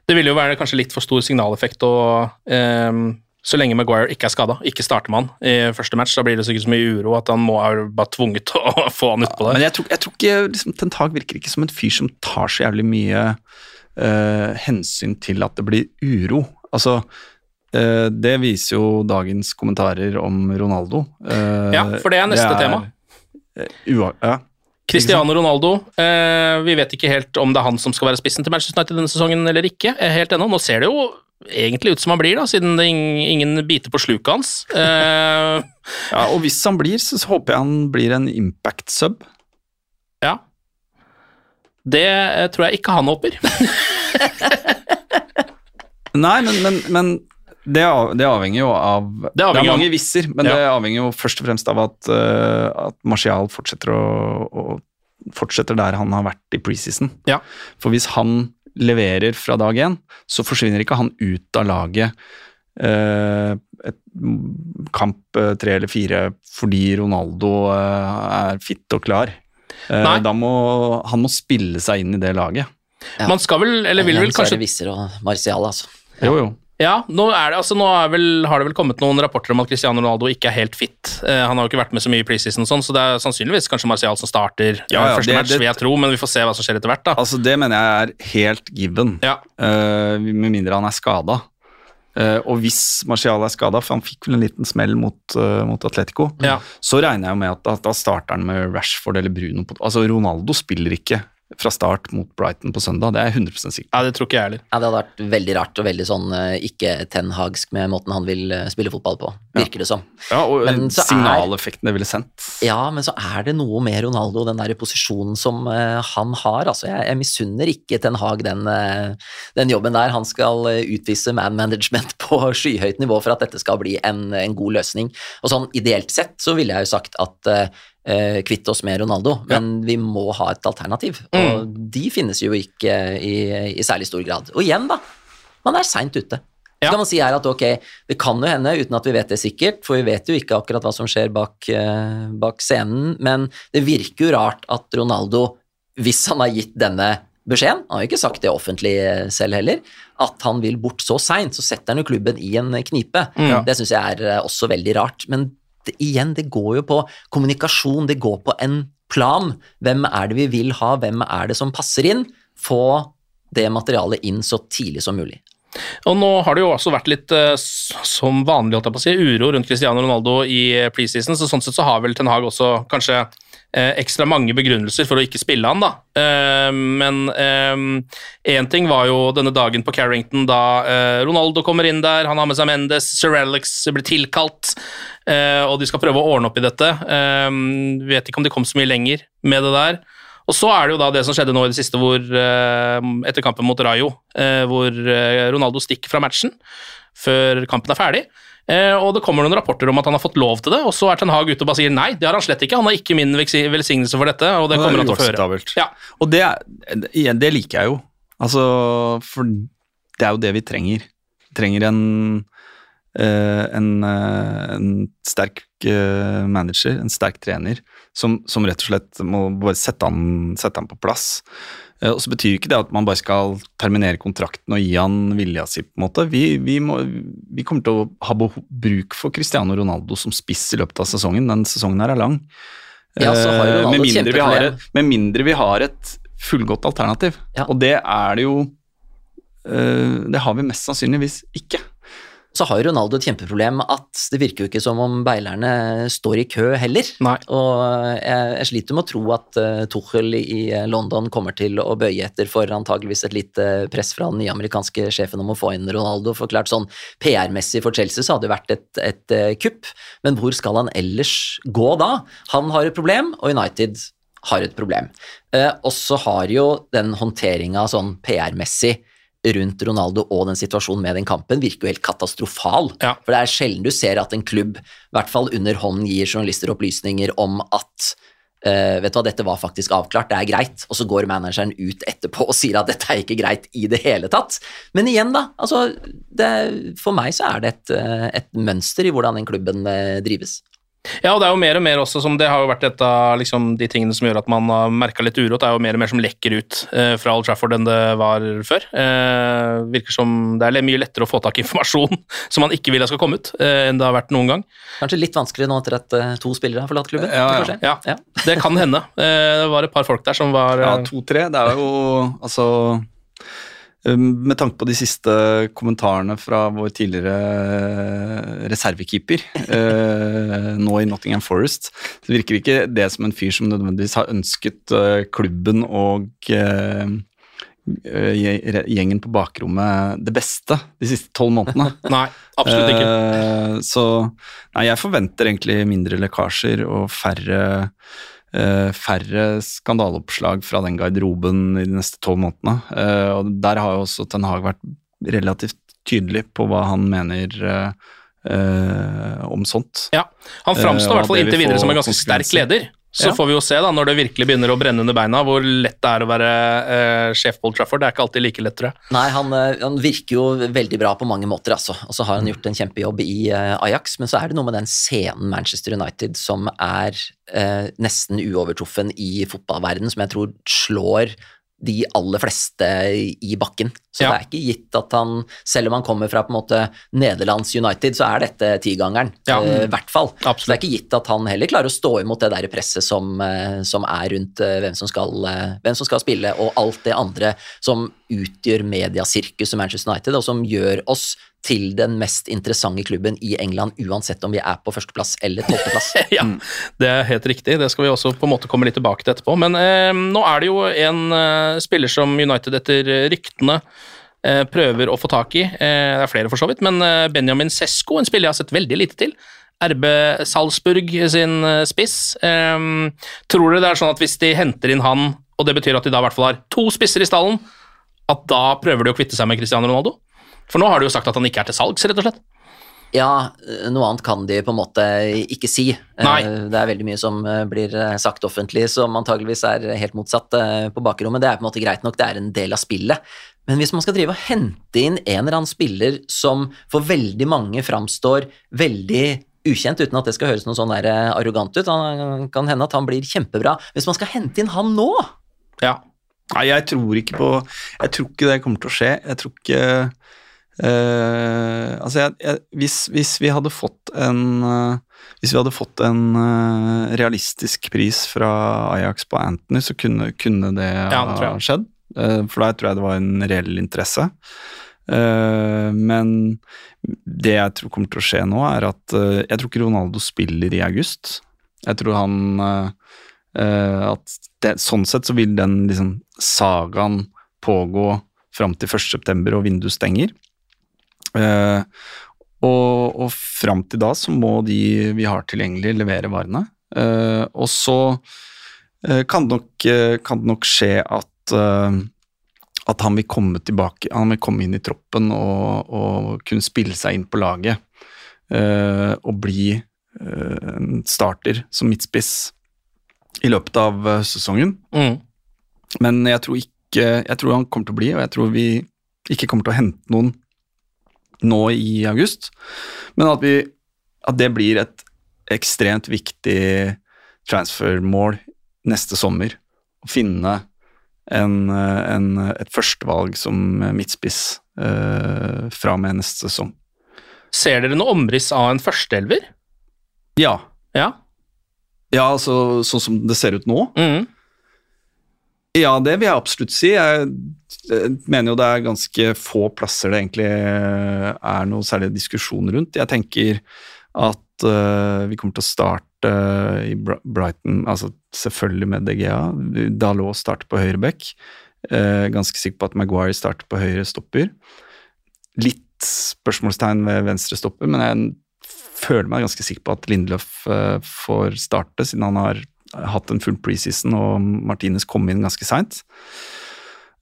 Det ville jo være kanskje litt for stor signaleffekt å så lenge Maguire ikke er skada, ikke starter man i første match, da blir det sikkert så mye uro at han må ha bare tvunget til å få han utpå der. Men jeg tror, jeg tror ikke liksom, Tentag virker ikke som en fyr som tar så jævlig mye uh, hensyn til at det blir uro. Altså, uh, det viser jo dagens kommentarer om Ronaldo. Uh, ja, for det er neste det er, tema. ja. Cristiano Ronaldo, eh, vi vet ikke helt om det er han som skal være spissen til Manchester United denne sesongen eller ikke. helt ennå. Nå ser det jo egentlig ut som han blir, da, siden det ingen biter på sluket hans. Eh, ja, og hvis han blir, så håper jeg han blir en impact-sub. Ja. Det uh, tror jeg ikke han håper. Nei, men, men, men det, det, avhenger jo av Det, det er mange visser, men ja. det avhenger jo først og fremst av at, uh, at Martial fortsetter, å, å, fortsetter der han har vært i preseason. Ja. For hvis han leverer fra dag én, så forsvinner ikke han ut av laget uh, et kamp uh, tre eller fire fordi Ronaldo er fitt og klar. Eh, da må han må spille seg inn i det laget. Ja. Man skal vel, eller vil vel kanskje Marcial, altså. Jo, jo. Ja, nå, det, altså, nå vel, har det vel kommet noen rapporter om at Cristiano Ronaldo ikke er helt fit. Eh, han har jo ikke vært med så mye i preseason, sånn, så det er sannsynligvis kanskje Martial som starter ja, ja, første det, match, det, vil jeg tro, men vi får se hva som skjer etter hvert. da. Altså, Det mener jeg er helt given, ja. uh, med mindre han er skada. Uh, og hvis Martial er skada, for han fikk vel en liten smell mot, mot Atletico, ja. så regner jeg med at, at da starter han med Rashford eller Bruno. På, altså Ronaldo spiller ikke fra start mot Brighton på søndag. Det er jeg 100% på. Ja, Det tror ikke jeg heller. Ja, Det hadde vært veldig rart og veldig sånn uh, ikke tenhagsk med måten han vil uh, spille fotball på, virker ja. det som. Ja, og signaleffekten det ville sendt. Ja, men så er det noe med Ronaldo, den der posisjonen som uh, han har. Altså, jeg, jeg misunner ikke Ten Hag den, den, jobben der. Han skal utvise man management på skyhøyt nivå for at dette skal bli en, en god løsning. Og sånn ideelt sett så ville jeg jo sagt at eh, kvitte oss med Ronaldo, men ja. vi må ha et alternativ. Mm. Og de finnes jo ikke i, i, særlig stor grad. Og igjen, da. Man er seint ute. Så kan man si her at ok, det kan jo hende, uten at vi vet det sikkert, for vi vet jo ikke akkurat hva som skjer bak, uh, bak scenen, men det virker jo rart at Ronaldo, hvis han har gitt denne beskjeden, han har jo ikke sagt det offentlig eh, selv heller, at han vil bort så seint, så setter han jo klubben i en knipe. Mm. Det syns jeg er eh, også veldig rart. Men igjen, det går jo på kommunikasjon, det går på en plan. Hvem er det vi vil ha, hvem er det som passer inn? Få det materialet inn så tidlig som mulig. Og Nå har det jo også vært litt uh, som vanlig holdt jeg på å si, uro rundt Cristiano Ronaldo i preseason, så sånn sett så har vel Ten Hag også kanskje ekstra mange begrunnelser for å ikke spille han, da. men én ting var jo denne dagen på Carrington da Ronaldo kommer inn der, han har med seg Mendes, Sir Alex blir tilkalt, og de skal prøve å ordne opp i dette. vet ikke om de kom så mye lenger med det der. Og så er det jo da det som skjedde nå i det siste, hvor, eh, etter kampen mot Rayo, eh, hvor eh, Ronaldo stikker fra matchen før kampen er ferdig. Og det kommer noen rapporter om at han har fått lov til det, og så er Ten Hag ute og bare sier nei, det har han slett ikke. Han har ikke min velsignelse for dette, og det kommer han til å føre. Ja. Og det, igjen, det liker jeg jo. Altså, for det er jo det vi trenger. Vi trenger en, en, en sterk manager, en sterk trener, som, som, rett og slett må bare sette han, sette han på plass. Eh, Og så betyr ikke det at man bare skal terminere kontrakten og gi han vilja si, på en måte. Vi, vi, må, vi kommer til å ha behov, bruk for Cristiano Ronaldo som spiss i løpet av sesongen. Den sesongen her er lang. Ja, Eh, med, mindre vi har, et- med mindre vi har et fullgodt alternativ. Ja. Og det er det jo eh, Det har vi mest sannsynligvis ikke. Så har Ronaldo et kjempeproblem med at det virker jo ikke som om beilerne står i kø heller. Nei. Og jeg, jeg sliter med å tro at uh, Tuchel i eh, London kommer til å bøye etter for antageligvis et lite press fra den nye amerikanske sjefen om å få inn Ronaldo. Forklart sånn PR-messig for Chelsea så hadde det vært et, et uh, kupp, men hvor skal han ellers gå da? Han har et problem, og United har et problem. Uh, og så har jo den håndteringa sånn PR-messig rundt Ronaldo og den situasjonen med den kampen virker jo helt katastrofal. Ja. For det er sjelden du ser at en klubb, i hvert fall under hånd, gir journalister opplysninger om at Uh, vet du hva, dette var faktisk avklart, det er greit, og så går manageren ut etterpå og sier at dette er ikke greit i det hele tatt. Men igjen, da, altså, det, for meg så er det et, eh, et mønster i hvordan den klubben eh, drives. Ja, og det er jo mer og mer også som det har jo vært et av liksom, de tingene som gjør at man har merka litt uråd. Det er jo mer og mer som lekker ut eh, fra Old Trafford enn det var før. Eh, virker som det er mye lettere å få tak i informasjon som man ikke vil skal komme ut, eh, enn det har vært noen gang. Kanskje litt vanskelig nå etter at eh, to spillere har forlatt klubben? Ja, ja. Ja, Ja. det kan hende. Eh, det var et par folk der som var Ja, eh, to-tre. Det er jo altså Med tanke på de siste kommentarene fra vår tidligere reservekeeper, eh, nå i Nottingham Forest, så virker ikke det som en fyr som nødvendigvis har ønsket eh, klubben og eh, eh, gjengen på bakrommet det beste de siste tolv månedene. Nei, absolutt ikke. Eh, så nei, jeg forventer egentlig mindre lekkasjer og færre eh, færre skandaleoppslag fra den garderoben i de neste tolv månedene. Eh, og der har jo også Ten Hag vært relativt tydelig på hva han mener eh, eh, om sånt. Ja, Han framstår i Eh, hvert fall inntil videre som en ganske sterk leder. Så Ja. får vi jo se, da, når det virkelig begynner å brenne under beina, hvor lett det er å være eh, sjef Old Trafford. Det er ikke alltid like lett, tror jeg. Nei, han, eh, han virker jo veldig bra på mange måter, altså. Og så har han gjort en kjempejobb i eh, Ajax, men så er det noe med den scenen Manchester United som er eh, nesten uovertruffen i fotballverdenen, som jeg tror slår de aller fleste i bakken. Så Ja. det er ikke gitt at han, selv om han kommer fra på en måte Nederlands United, så er dette tigangeren. Ja. uh, I hvert fall. Så det er ikke gitt at han heller klarer å stå imot det der presset som, uh, som er rundt uh, hvem som, skal, eh, hvem som skal spille, og alt det andre som utgjør mediasirkuset Manchester United, og som gjør oss til den mest interessante klubben i England, uansett om vi er på førsteplass eller tolvteplass. ja, det er helt riktig. Det skal vi også på en måte komme litt tilbake til etterpå. Men eh, nå er det jo en eh, spiller som United etter ryktene eh, prøver å få tak i. Eh, det er flere for så vidt, men eh, Benjamin Sesko, en spiller jeg har sett veldig lite til. RB Salzburg sin eh, spiss. Tror dere det er sånn at hvis de henter inn han, og det betyr at de da i hvert fall har to spisser i stallen, at da prøver de å kvitte seg med Cristiano Ronaldo? For nå har du jo sagt at han ikke er til salgs, rett og slett. Ja, noe annet kan de på en måte ikke si. Nei. Eh, Det er veldig mye som eh, blir eh, sagt offentlig som antageligvis er helt motsatt på bakrommet. Det er på en måte greit nok, det er en del av spillet. Men hvis man skal drive og hente inn en eller annen spiller som for veldig mange framstår veldig ukjent, uten at det skal høres noe sånn arrogant ut, han kan hende at han blir kjempebra. Hvis man skal hente inn han nå Ja, Nei, jeg tror ikke på Jeg tror ikke det kommer til å skje. Jeg tror ikke eh, Altså, jeg, jeg, hvis, hvis vi hadde fått en uh, Hvis vi hadde fått en uh, realistisk pris fra Ajax på Anthony, så kunne, kunne det Ja, ha skjedd. For der tror jeg det var en reell interesse. Men det jeg tror kommer til å skje nå, er at jeg tror ikke Ronaldo spiller i august. Jeg tror han At det, sånn sett så vil den liksom sagaen pågå fram til 1.9. og vinduet stenger. Eh, og, og fram til da så må de vi har tilgjengelig, levere varene. Eh, og så eh, kan, det nok, kan det nok skje at at han vil komme tilbake, han vil komme inn i troppen og, og kunne spille seg inn på laget. og bli en starter som midtspiss i løpet av sesongen. mm. Men jeg tror ikke Jeg tror han kommer til å bli, og jeg tror vi ikke kommer til å hente noen nå i august. Men at, vi, at det blir et ekstremt viktig transfermål neste sommer. Å finne en, en, et førstevalg som midtspiss eh, fra og med neste sesong. Ser dere noe omriss av en førsteelver? Ja. Ja. Ja, altså sånn som det ser ut nå? Mm. Ja, det vil jeg absolutt si. Jeg mener jo det er ganske få plasser det egentlig eh, er noe særlig diskusjon rundt. Jeg tenker at uh, vi kommer til å starte i Brighton, altså selvfølgelig med DGA. Dalot starter på høyre back. Uh, ganske sikker på at Maguire starter på høyre stopper. Litt spørsmålstegn ved venstre stopper, men jeg føler meg ganske sikker på at Lindløf uh, får starte, siden han har hatt en full preseason og Martinez kom inn ganske seint.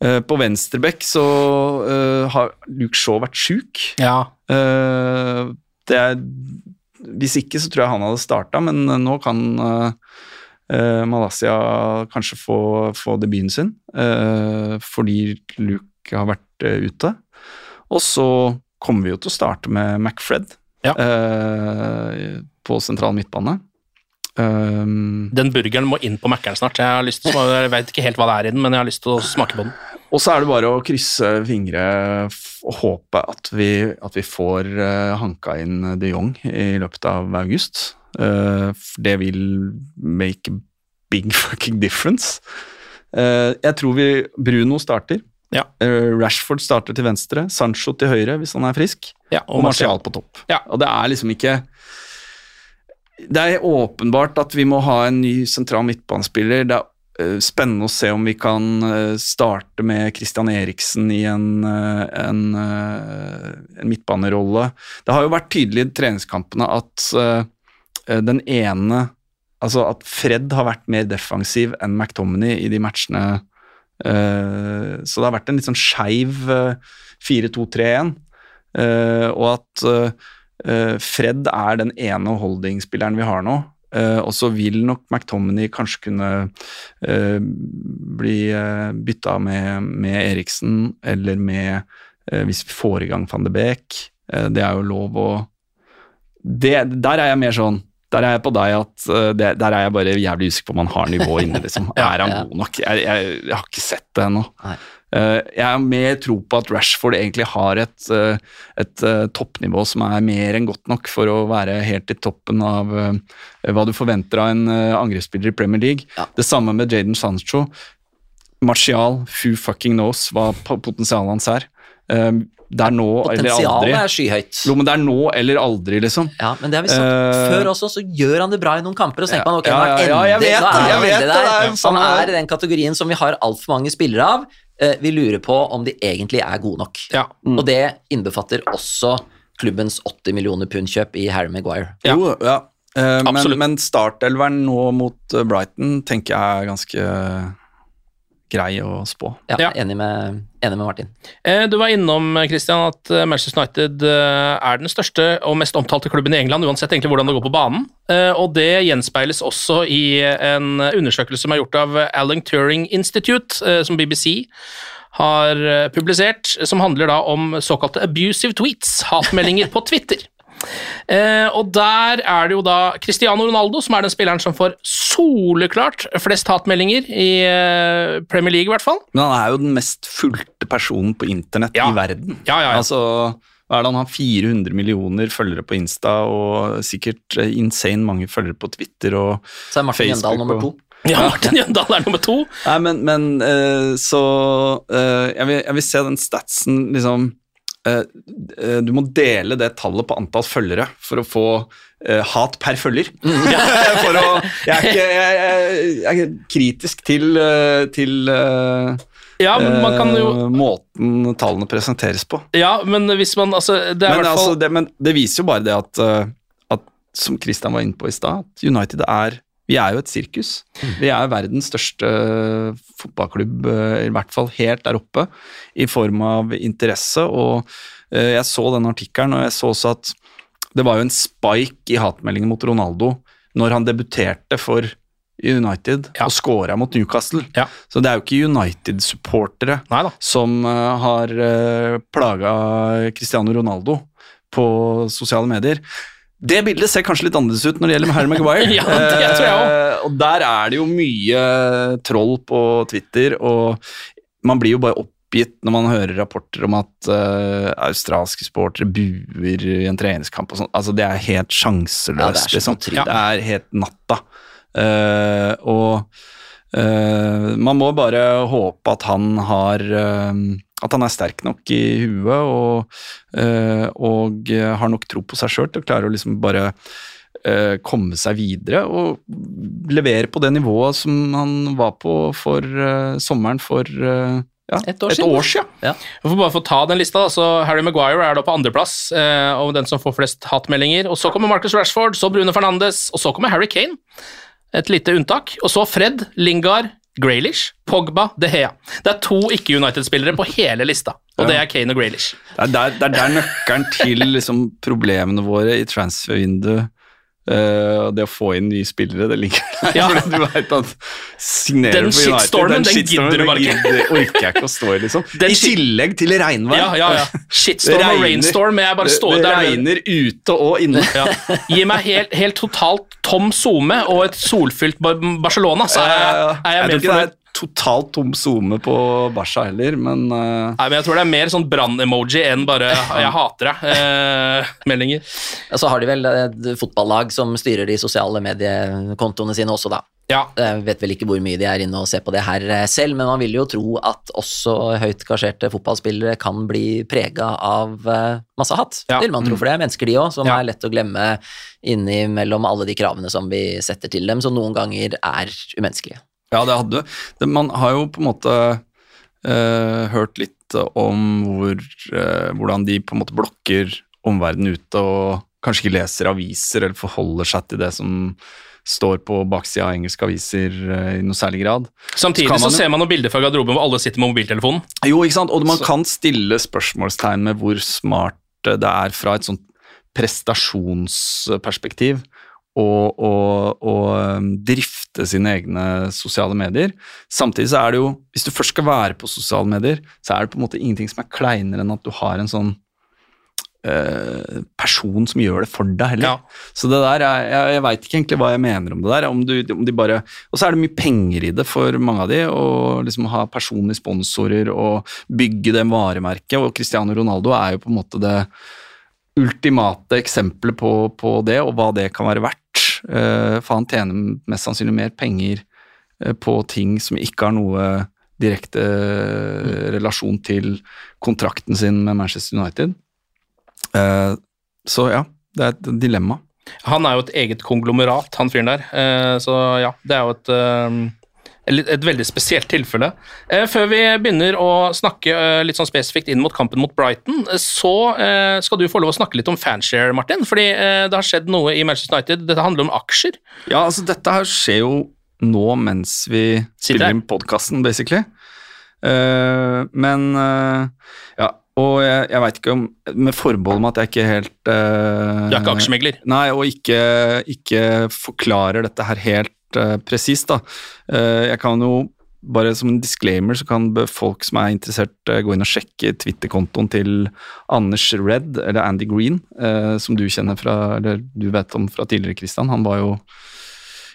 Eh, på venstreback så eh, har Luke Shaw vært sjuk. Ja. Eh, er, hvis ikke så tror jeg han hadde starta, men nå kan Malaysia kanskje få, få debuten sin, fordi Luke har vært ute. Og så kommer vi jo til å starte med McFred Ja. på sentral midtbane. Um, Den burgeren må inn på Mækkern snart. Jeg, har lyst til, jeg vet ikke helt hva det er i den, men jeg har lyst til å smake på den. Og så er det bare å krysse fingre og håpe at vi, at vi får uh, hanka inn de Jong i løpet av august. Uh, det vil make a big fucking difference. Uh, jeg tror vi Bruno starter. Ja. Rashford starter til venstre. Sancho til høyre hvis han er frisk. Ja, Og Martial på topp. Ja. Og det er liksom ikke Det er åpenbart at vi må ha en ny sentral midtbanespiller. Det er eh, spennende å se om vi kan eh, starte med Christian Eriksen i en, eh, en, en midtbanerolle. Det har jo vært tydelig i treningskampene at den ene Altså at Fred har vært mer defensiv enn McTominay i de matchene. så det har vært en litt sånn skeiv eh, 4-2-3-1. eh, og at Fred er den ene holdingspilleren vi har nå. Eh, og så vil nok McTominay kanskje kunne eh, bli bytta med, med Eriksen, eller med eh, Hvis vi får i gang van de Beek. Eh, det er jo lov å det, Der er jeg mer sånn der er jeg på deg at eh, det, Der er jeg bare jævlig usikker på om han har nivået inne. Liksom. Er han god nok? Jeg, jeg, jeg har ikke sett det ennå. Eh, jeg har mer tro på at Rashford egentlig har et, eh, et eh, toppnivå som er mer enn godt nok for å være helt i toppen av hva du forventer av en angrepsspiller i Premier League. Ja. Det samme med Jaden Sancho. Martial, who fucking knows hva potensialet hans er. Det er nå eller aldri. Potensialet er skyhøyt. Jo, men det er nå eller aldri, liksom. Ja, men det har vi sagt uh, før også, så gjør han det bra i noen kamper. Og så tenker Ja, man ok, ja, ja, ja, jeg vet nå er det, han endelig der. Han er i den kategorien som vi har altfor mange spillere av. Eh, Vi lurer på om de egentlig er gode nok. Ja. Og det innbefatter også klubbens 80 millioner pund-kjøp i Harry Maguire. Ja. Jo, ja. Eh, men, men startelveren nå mot eh, Brighton tenker jeg er ganske grei å spå. Ja, Ja. Enig, med, enig med Martin. Eh, Du var innom Christian, at eh, Manchester United eh, er den største og mest omtalte klubben i England, uansett egentlig hvordan det går på banen. Og det gjenspeiles også i en undersøkelse som er gjort av Alan Turing Institute, som BBC har publisert, som handler da om såkalte abusive tweets, hatmeldinger på Twitter. Eh, og der er det jo da Cristiano Ronaldo som er den spilleren som får soleklart flest hatmeldinger i eh, Premier League, i hvert fall. Men han er jo den mest fulgte personen på internett Ja. i verden. Ja, ja, ja. Altså, hva er det han har 400 millioner følgere på Insta, og sikkert eh, insane mange følgere på Twitter og Så er Martin Facebook Jøndal nummer to. Ja, Martin Jøndal er nummer to. Nei, men, men så eh, jeg, vil, jeg vil se den statsen liksom Du må dele det tallet på antall følgere for å få uh, hat per følger. for å, jeg, er ikke, jeg, jeg, jeg er kritisk til, eh, til uh, Ja, men man kan jo eh, måten tallene presenteres på. Ja, men hvis man Altså, det er Men, hvert altså, det, men det viser jo bare det at, eh, at som Christian var inne på i stad, at United er Vi er jo et sirkus. Vi er verdens største fotballklubb, eh, i hvert fall helt der oppe, i form av interesse. Og eh, jeg så den artikkelen, og jeg så også at det var jo en spike i hatmeldingen mot Ronaldo når han debuterte for United Ja. og scora mot Newcastle. Ja. Så det er jo ikke United-supportere som uh, har plaga Cristiano Ronaldo på sosiale medier. Det bildet ser kanskje litt annerledes ut når det gjelder Harry Maguire. Ja, det tror jeg også. Eh, og der er det jo mye troll på Twitter, og man blir jo bare oppgitt når man hører rapporter om at eh, australske sportere buer i en treningskamp og sånn. Altså, det er helt Ja, sjanseløst, det er liksom. Det er helt natta. Eh, og man må bare håpe at han har eh, At han er sterk nok i huet og, eh, og eh, har nok tro på seg sjøl til å klare å liksom bare eh, komme seg videre og levere på det nivået som han var på for eh, sommeren for eh, ja, Et år siden. År siden. Ja. Vi får bare få ta den lista. da. Så Harry Maguire er da på andreplass, eh, og den som får flest hatmeldinger. Og så kommer Marcus Rashford, så Brune Fernandes, og så kommer Harry Kane. Et lite unntak. Og så Fred, Lingard, Graylish, Pogba, De Hea. Det er to ikke-United-spillere på hele lista, og Ja. det er Kane og Graylish. Det er der, det er der nøkkelen til liksom, problemene våre i transfervinduet og det å få inn nye spillere, det ligger der. Ja. Fordi du vet at signerer Den for United, shitstormen, den shitstormen, gidder du bare ikke. Det orker jeg ikke å stå i, liksom. Den I tillegg til regnvær. Ja, ja, ja. Shitstorm regner, og rainstorm. Jeg bare står det, det der. regner ute og inne. Ja. Gi meg helt, helt totalt tom SoMe og et solfylt Barcelona, så er jeg, er jeg, jeg mer fornøyd. Totalt tom SoMe på Basha heller, men uh... Nei, men jeg tror det er mer sånn brann-emoji enn bare 'jeg hater deg'-meldinger. Og så har de vel et fotballag som styrer de sosiale mediekontoene sine også, da. ja. Jeg vet vel ikke hvor mye de er inne og ser på det her eh, selv, men man vil jo tro at også høyt kasjerte fotballspillere kan bli prega av eh, masse hatt. Ja. Vil man tro, for det er mennesker de òg, som Ja. er lett å glemme innimellom alle de kravene som vi setter til dem, som noen ganger er umenneskelige. Ja, det hadde du. Man har jo på en måte uh, hørt litt om hvor, uh, hvordan de på en måte blokker omverdenen ute og kanskje ikke leser aviser eller forholder seg til det som står på baksida av engelske aviser eh, i noe særlig grad. Samtidig Så så, man jo- ser man noen bilder fra garderoben hvor alle sitter med mobiltelefonen. Jo, ikke sant? Og man kan stille spørsmålstegn med hvor smart det er fra et sånt prestasjonsperspektiv å, å, å um, drifte sine egne sosiale medier. Samtidig så er det jo, hvis du først skal være på sosiale medier, så er det på en måte ingenting som er kleinere enn at du har en sånn eh, person som gjør det for deg heller. Ja. Så det der, er, jeg, jeg veit ikke egentlig hva jeg mener om det der. Om du, om de bare, og så er det mye penger i det for mange av de, å liksom ha personlige sponsorer og bygge det varemerket. Og Cristiano Ronaldo er jo på en måte det ultimate eksempelet på, på det, og hva det kan være verdt. Eh, for han tjener mest sannsynlig mer penger eh, på ting som ikke har noe direkte eh, relasjon til kontrakten sin med Manchester United. Så ja, det er et dilemma. Han er jo et eget konglomerat, han fyren der. Så ja, det er jo et, et, veldig spesielt tilfelle. Eh, før vi begynner å snakke eh, litt sånn spesifikt inn mot kampen mot Brighton, eh, så skal du få lov å snakke litt om fanshare, Martin. Fordi det har skjedd noe i Manchester United. Dette handler om aksjer. Ja, altså dette her skjer jo nå mens vi spiller inn podkasten, basically. Men Ja, og jeg, jeg veit ikke om Med forbehold om at jeg ikke helt uh, Du er ikke aksjemegler. Nei, og ikke, ikke forklarer dette her helt uh, presist, da. Eh, jeg kan jo bare som en disclaimer så kan folk som er interessert, eh, gå inn og sjekke Twitter-kontoen til Anders Red, eller Andy Green, eh, som du kjenner fra, eller du vet om fra tidligere, Christian. Han var jo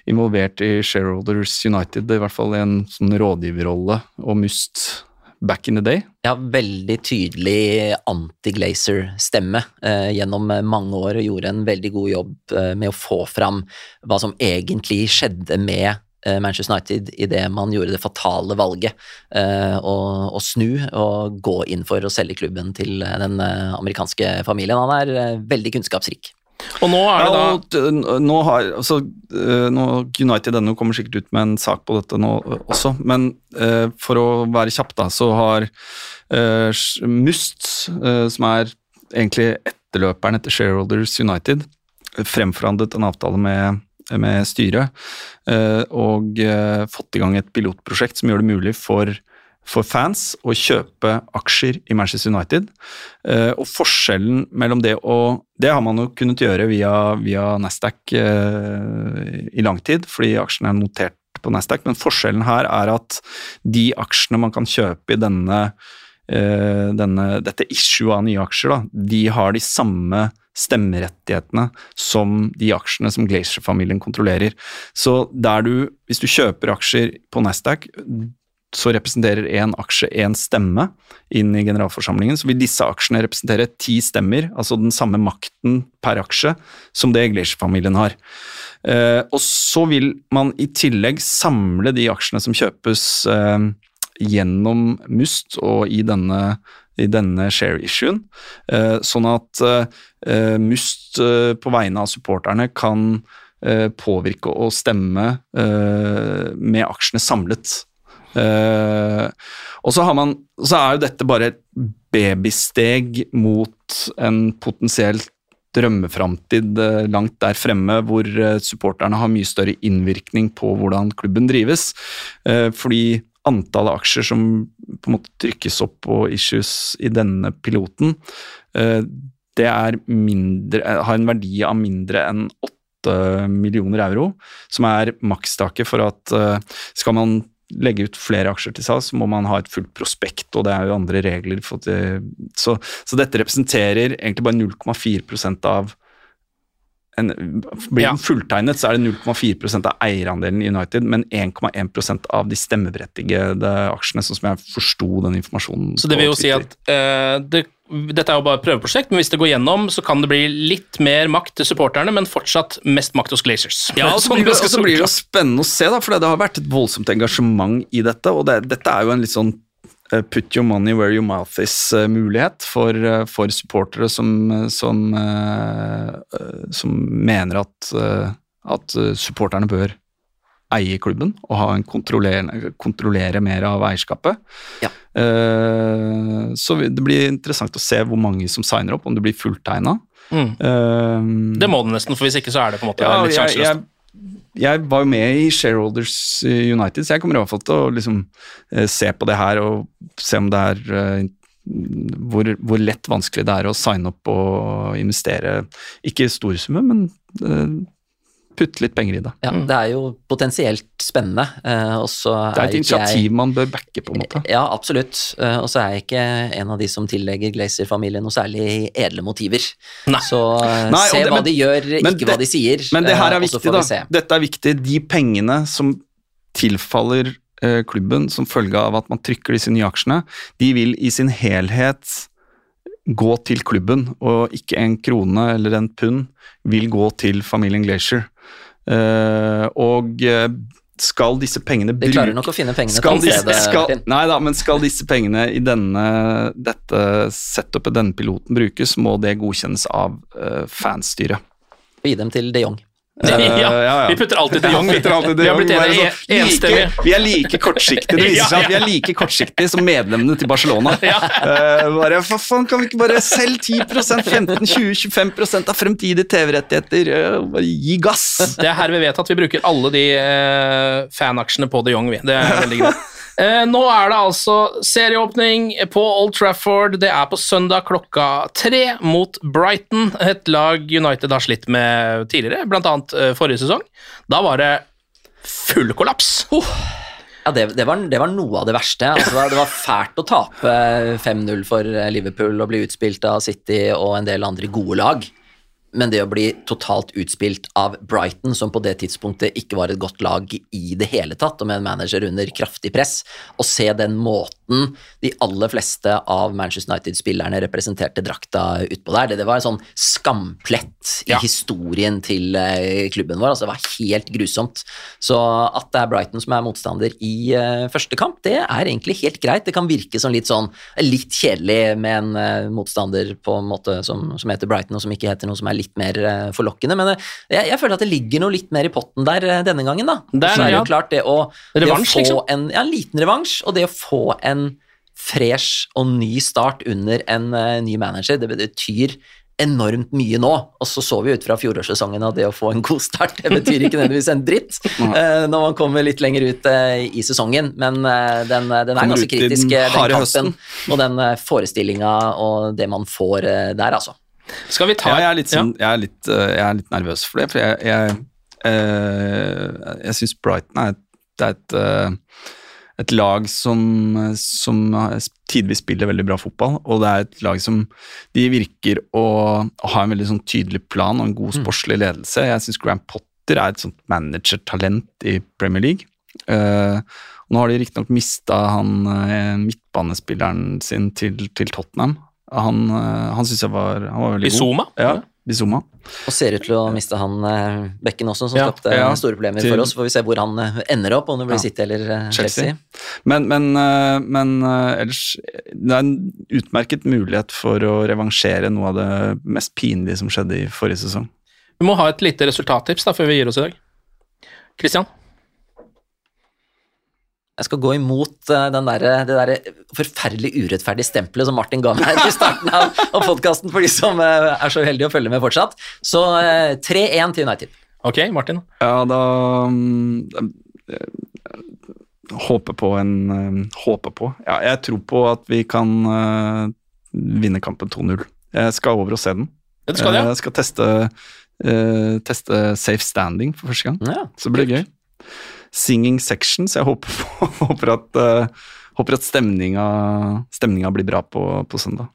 involvert i Shareholders United, i hvert fall i en sånn rådgiverrolle og must back in the day. Ja, veldig tydelig anti-Glazer-stemme eh, gjennom mange år, og gjorde en veldig god jobb eh, med å få fram hva som egentlig skjedde med eh, Manchester United idet man gjorde det fatale valget eh, å, å snu og gå inn for å selge klubben til eh, den eh, amerikanske familien. Han er veldig kunnskapsrik. Og nå er det Ja, da og nå har, altså, eh, nå, United NO kommer sikkert ut med en sak på dette nå også, men uh, for å være kjapp, da, så har uh, Sh- Must, eh, som er egentlig etterløperen etter Shareholders United, fremforhandlet en avtale med, med styret og fått i gang et pilotprosjekt som gjør det mulig for for fans å kjøpe aksjer i Manchester United. Eh, og forskjellen mellom det og Det har man jo kunnet gjøre via, via Nasdaq eh, i lang tid, fordi aksjene er notert på Nasdaq, men forskjellen her er at de aksjene man kan kjøpe i denne, eh, denne dette issue av nye aksjer, da, de har de samme stemmerettighetene som de aksjene som Glacier-familien kontrollerer. Så der du, hvis du kjøper aksjer på Nasdaq, så representerer én aksje én stemme inn i generalforsamlingen. Så vil disse aksjene representere ti stemmer, altså den samme makten per aksje som det Glacier-familien har. Eh, og så vil man i tillegg samle de aksjene som kjøpes eh, gjennom Must og i denne, i denne share-issuen, eh, sånn at Must på vegne av supporterne kan påvirke og stemme med aksjene samlet. Og så, man, så er jo dette bare et babysteg mot en potensielt drømmeframtid langt der fremme, hvor supporterne har mye større innvirkning på hvordan klubben drives. Fordi antallet aksjer som på en måte trykkes opp på issues i denne piloten, det mindre, har en verdi av mindre enn 8 millioner euro, som er makstaket for at skal man legge ut flere aksjer til salgs, så må man ha et fullt prospekt, og det er jo andre regler. Det, så, så, dette representerer egentlig bare 0,4% av en, blir den fulltegnet, så er det 0,4% av eierandelen i United, men 1,1% av de stemmeberettigede aksjene, sånn som jeg forsto den informasjonen. Så det vil jo si at uh, det, dette er jo bare et prøveprosjekt, men hvis det går gjennom, så kan det bli litt mer makt til supporterne, men fortsatt mest makt hos Glazers. Ja, og så blir, det, blir det jo spennende å se, da, for det har vært et voldsomt engasjement i dette, og det, dette er jo en litt sånn Eh, put your money where your mouth is-mulighet for, eh, for, supportere som, som, eh, som mener at, at, supporterne bør eie klubben og ha en kontrollere, kontrollere mer av eierskapet. Ja. Så det blir interessant å se hvor mange som signer opp, om det blir fulltegna. Mm. det må det nesten, for hvis ikke så er det på en måte ja, litt sjanseløst jeg var jo med i Shareholders eh, United, så jeg kommer i hvert fall til å liksom, se på det her og se om det er uh, hvor, hvor, lett vanskelig det er å signe opp og investere. Ikke store summer, men uh, putte litt penger i det. Ja, Det er jo potensielt spennende. Eh, det er et initiativ jeg, man bør backe, på en måte. Ja, absolutt. Eh, og så er jeg ikke en av de som tillegger Glazer-familien noe særlig edle motiver. Nei. Så eh, Nei, se det, hva men, de gjør, ikke det, hva de sier. Men det her er viktig, da. Dette er viktig. De pengene som tilfaller klubben som følge av at man trykker disse nye aksjene, de vil i sin helhet gå til klubben, og ikke en krone eller en pund vil gå til familien Glacier. Uh, og eh, skal disse pengene bruke... De klarer nok å finne pengene skal disse, skal, Nei da, men skal disse pengene i denne, dette setupet, denne piloten, brukes, må det godkjennes av uh, fanstyret. gi dem til de Jong. ja, ja, vi putter alltid til Young. Vi, vi har blitt enige sånn, like, Vi er like kortsiktige. Det viser seg at vi er like kortsiktige som medlemmene til Barcelona. Uh, bare, for faen, Kan vi ikke bare selge 10% 15-20-25% av fremtidige TV-rettigheter? Uh, bare gi gass! Det er her vi vet at vi bruker alle de uh, fanaksjene på de Jong, vi. Det er veldig greit. Eh, nå er det altså serieåpning på Old Trafford. Det er på søndag klokka tre mot Brighton, et lag United har slitt med tidligere, bl.a. Eh, forrige sesong. Da var det full kollaps. Oh. Ja, det, det, var, det, var, noe av det verste. Altså, det var fælt å tape 5-0 for Liverpool og bli utspilt av City og en del andre gode lag. Men det å bli totalt utspilt av Brighton, som på det tidspunktet ikke var et godt lag i det hele tatt, og med en manager under kraftig press, og se den måten de aller fleste av Manchester United-spillerne representerte drakta utpå der, det, det var en sånn skamplett i ja. historien til uh, klubben vår. altså Det var helt grusomt. Så at det er Brighton som er motstander i uh, første kamp, det er egentlig helt greit. Det kan virke som litt sånn litt kjedelig med en uh, motstander på en måte som, som heter Brighton, og som ikke heter noe som er litt mer uh, forlokkende. Men uh, jeg, jeg, føler at det ligger noe litt mer i potten der uh, denne gangen, da. Der, så er det jo klart det å, revansj, det å få liksom. en ja, liten revansj, og det å få en fresh og ny start under en ny manager, det betyr enormt mye nå. Og så så vi ut fra fjorårssesongen at det å få en god start, det betyr ikke nødvendigvis en dritt når man kommer litt lenger ut i sesongen, men den, den er ganske kritisk, den kampen og den forestillinga og det man får der, altså. Skal vi ta ja, jeg, er litt, sånn, jeg, er litt, eh, jeg, er litt, nervøs for det, for jeg, jeg, uh, jeg syns Brighton er, det er et, uh, et lag som, som tidvis spiller veldig bra fotball, og det er et lag som de virker å, ha en veldig sånn tydelig plan og en god sportslig ledelse. Jeg syns Graham Potter er et sånt managertalent i Premier League. Uh, nå har de riktignok mista han midtbanespilleren sin til, til Tottenham. Han, uh, han syns jeg var, han var veldig Bizuma? god. Ja, Bizuma. Og ser ut til å miste han eh, bekken også, som Ja, skapte ja, store problemer til- for oss. Får vi se hvor han eh, ender opp, om det blir Ja. City eller eh, Chelsea. Chelsea. Men, men, eh, men eh, ellers Det er en utmerket mulighet for å revansjere noe av det mest pinlige som skjedde i forrige sesong. Vi må ha et lite resultattips da, før vi gir oss i dag. Christian? Jeg skal gå imot eh, den der, det der forferdelig urettferdige stempelet som Martin ga meg i starten av, av podkasten, for de som eh, er så uheldige å følge med fortsatt. Så eh, 3-1 til United. Ok, Martin? Ja, da eh, Håper på en eh, Håper på Ja, jeg tror på at vi kan uh, vinne kampen 2-0. Jeg skal over og se den. Det skal du, ja. Jeg skal teste, uh, teste safe standing for første gang. Ja, Så blir det gøy. Singing section, så Jeg håper, på, håper at, uh, håper at stemninga, stemninga blir bra på, på søndag.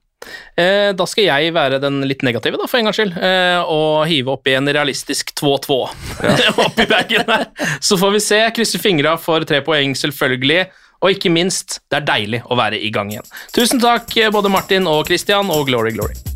Eh, da skal jeg være den litt negative, da, for en gangs skyld, eh, og hive oppi en realistisk 2-2 oppi bagen der. Så får vi se. Krysser fingra for tre poeng, selvfølgelig. Og ikke minst, det er deilig å være i gang igjen. Tusen takk, eh, både Martin og Christian, og glory, glory.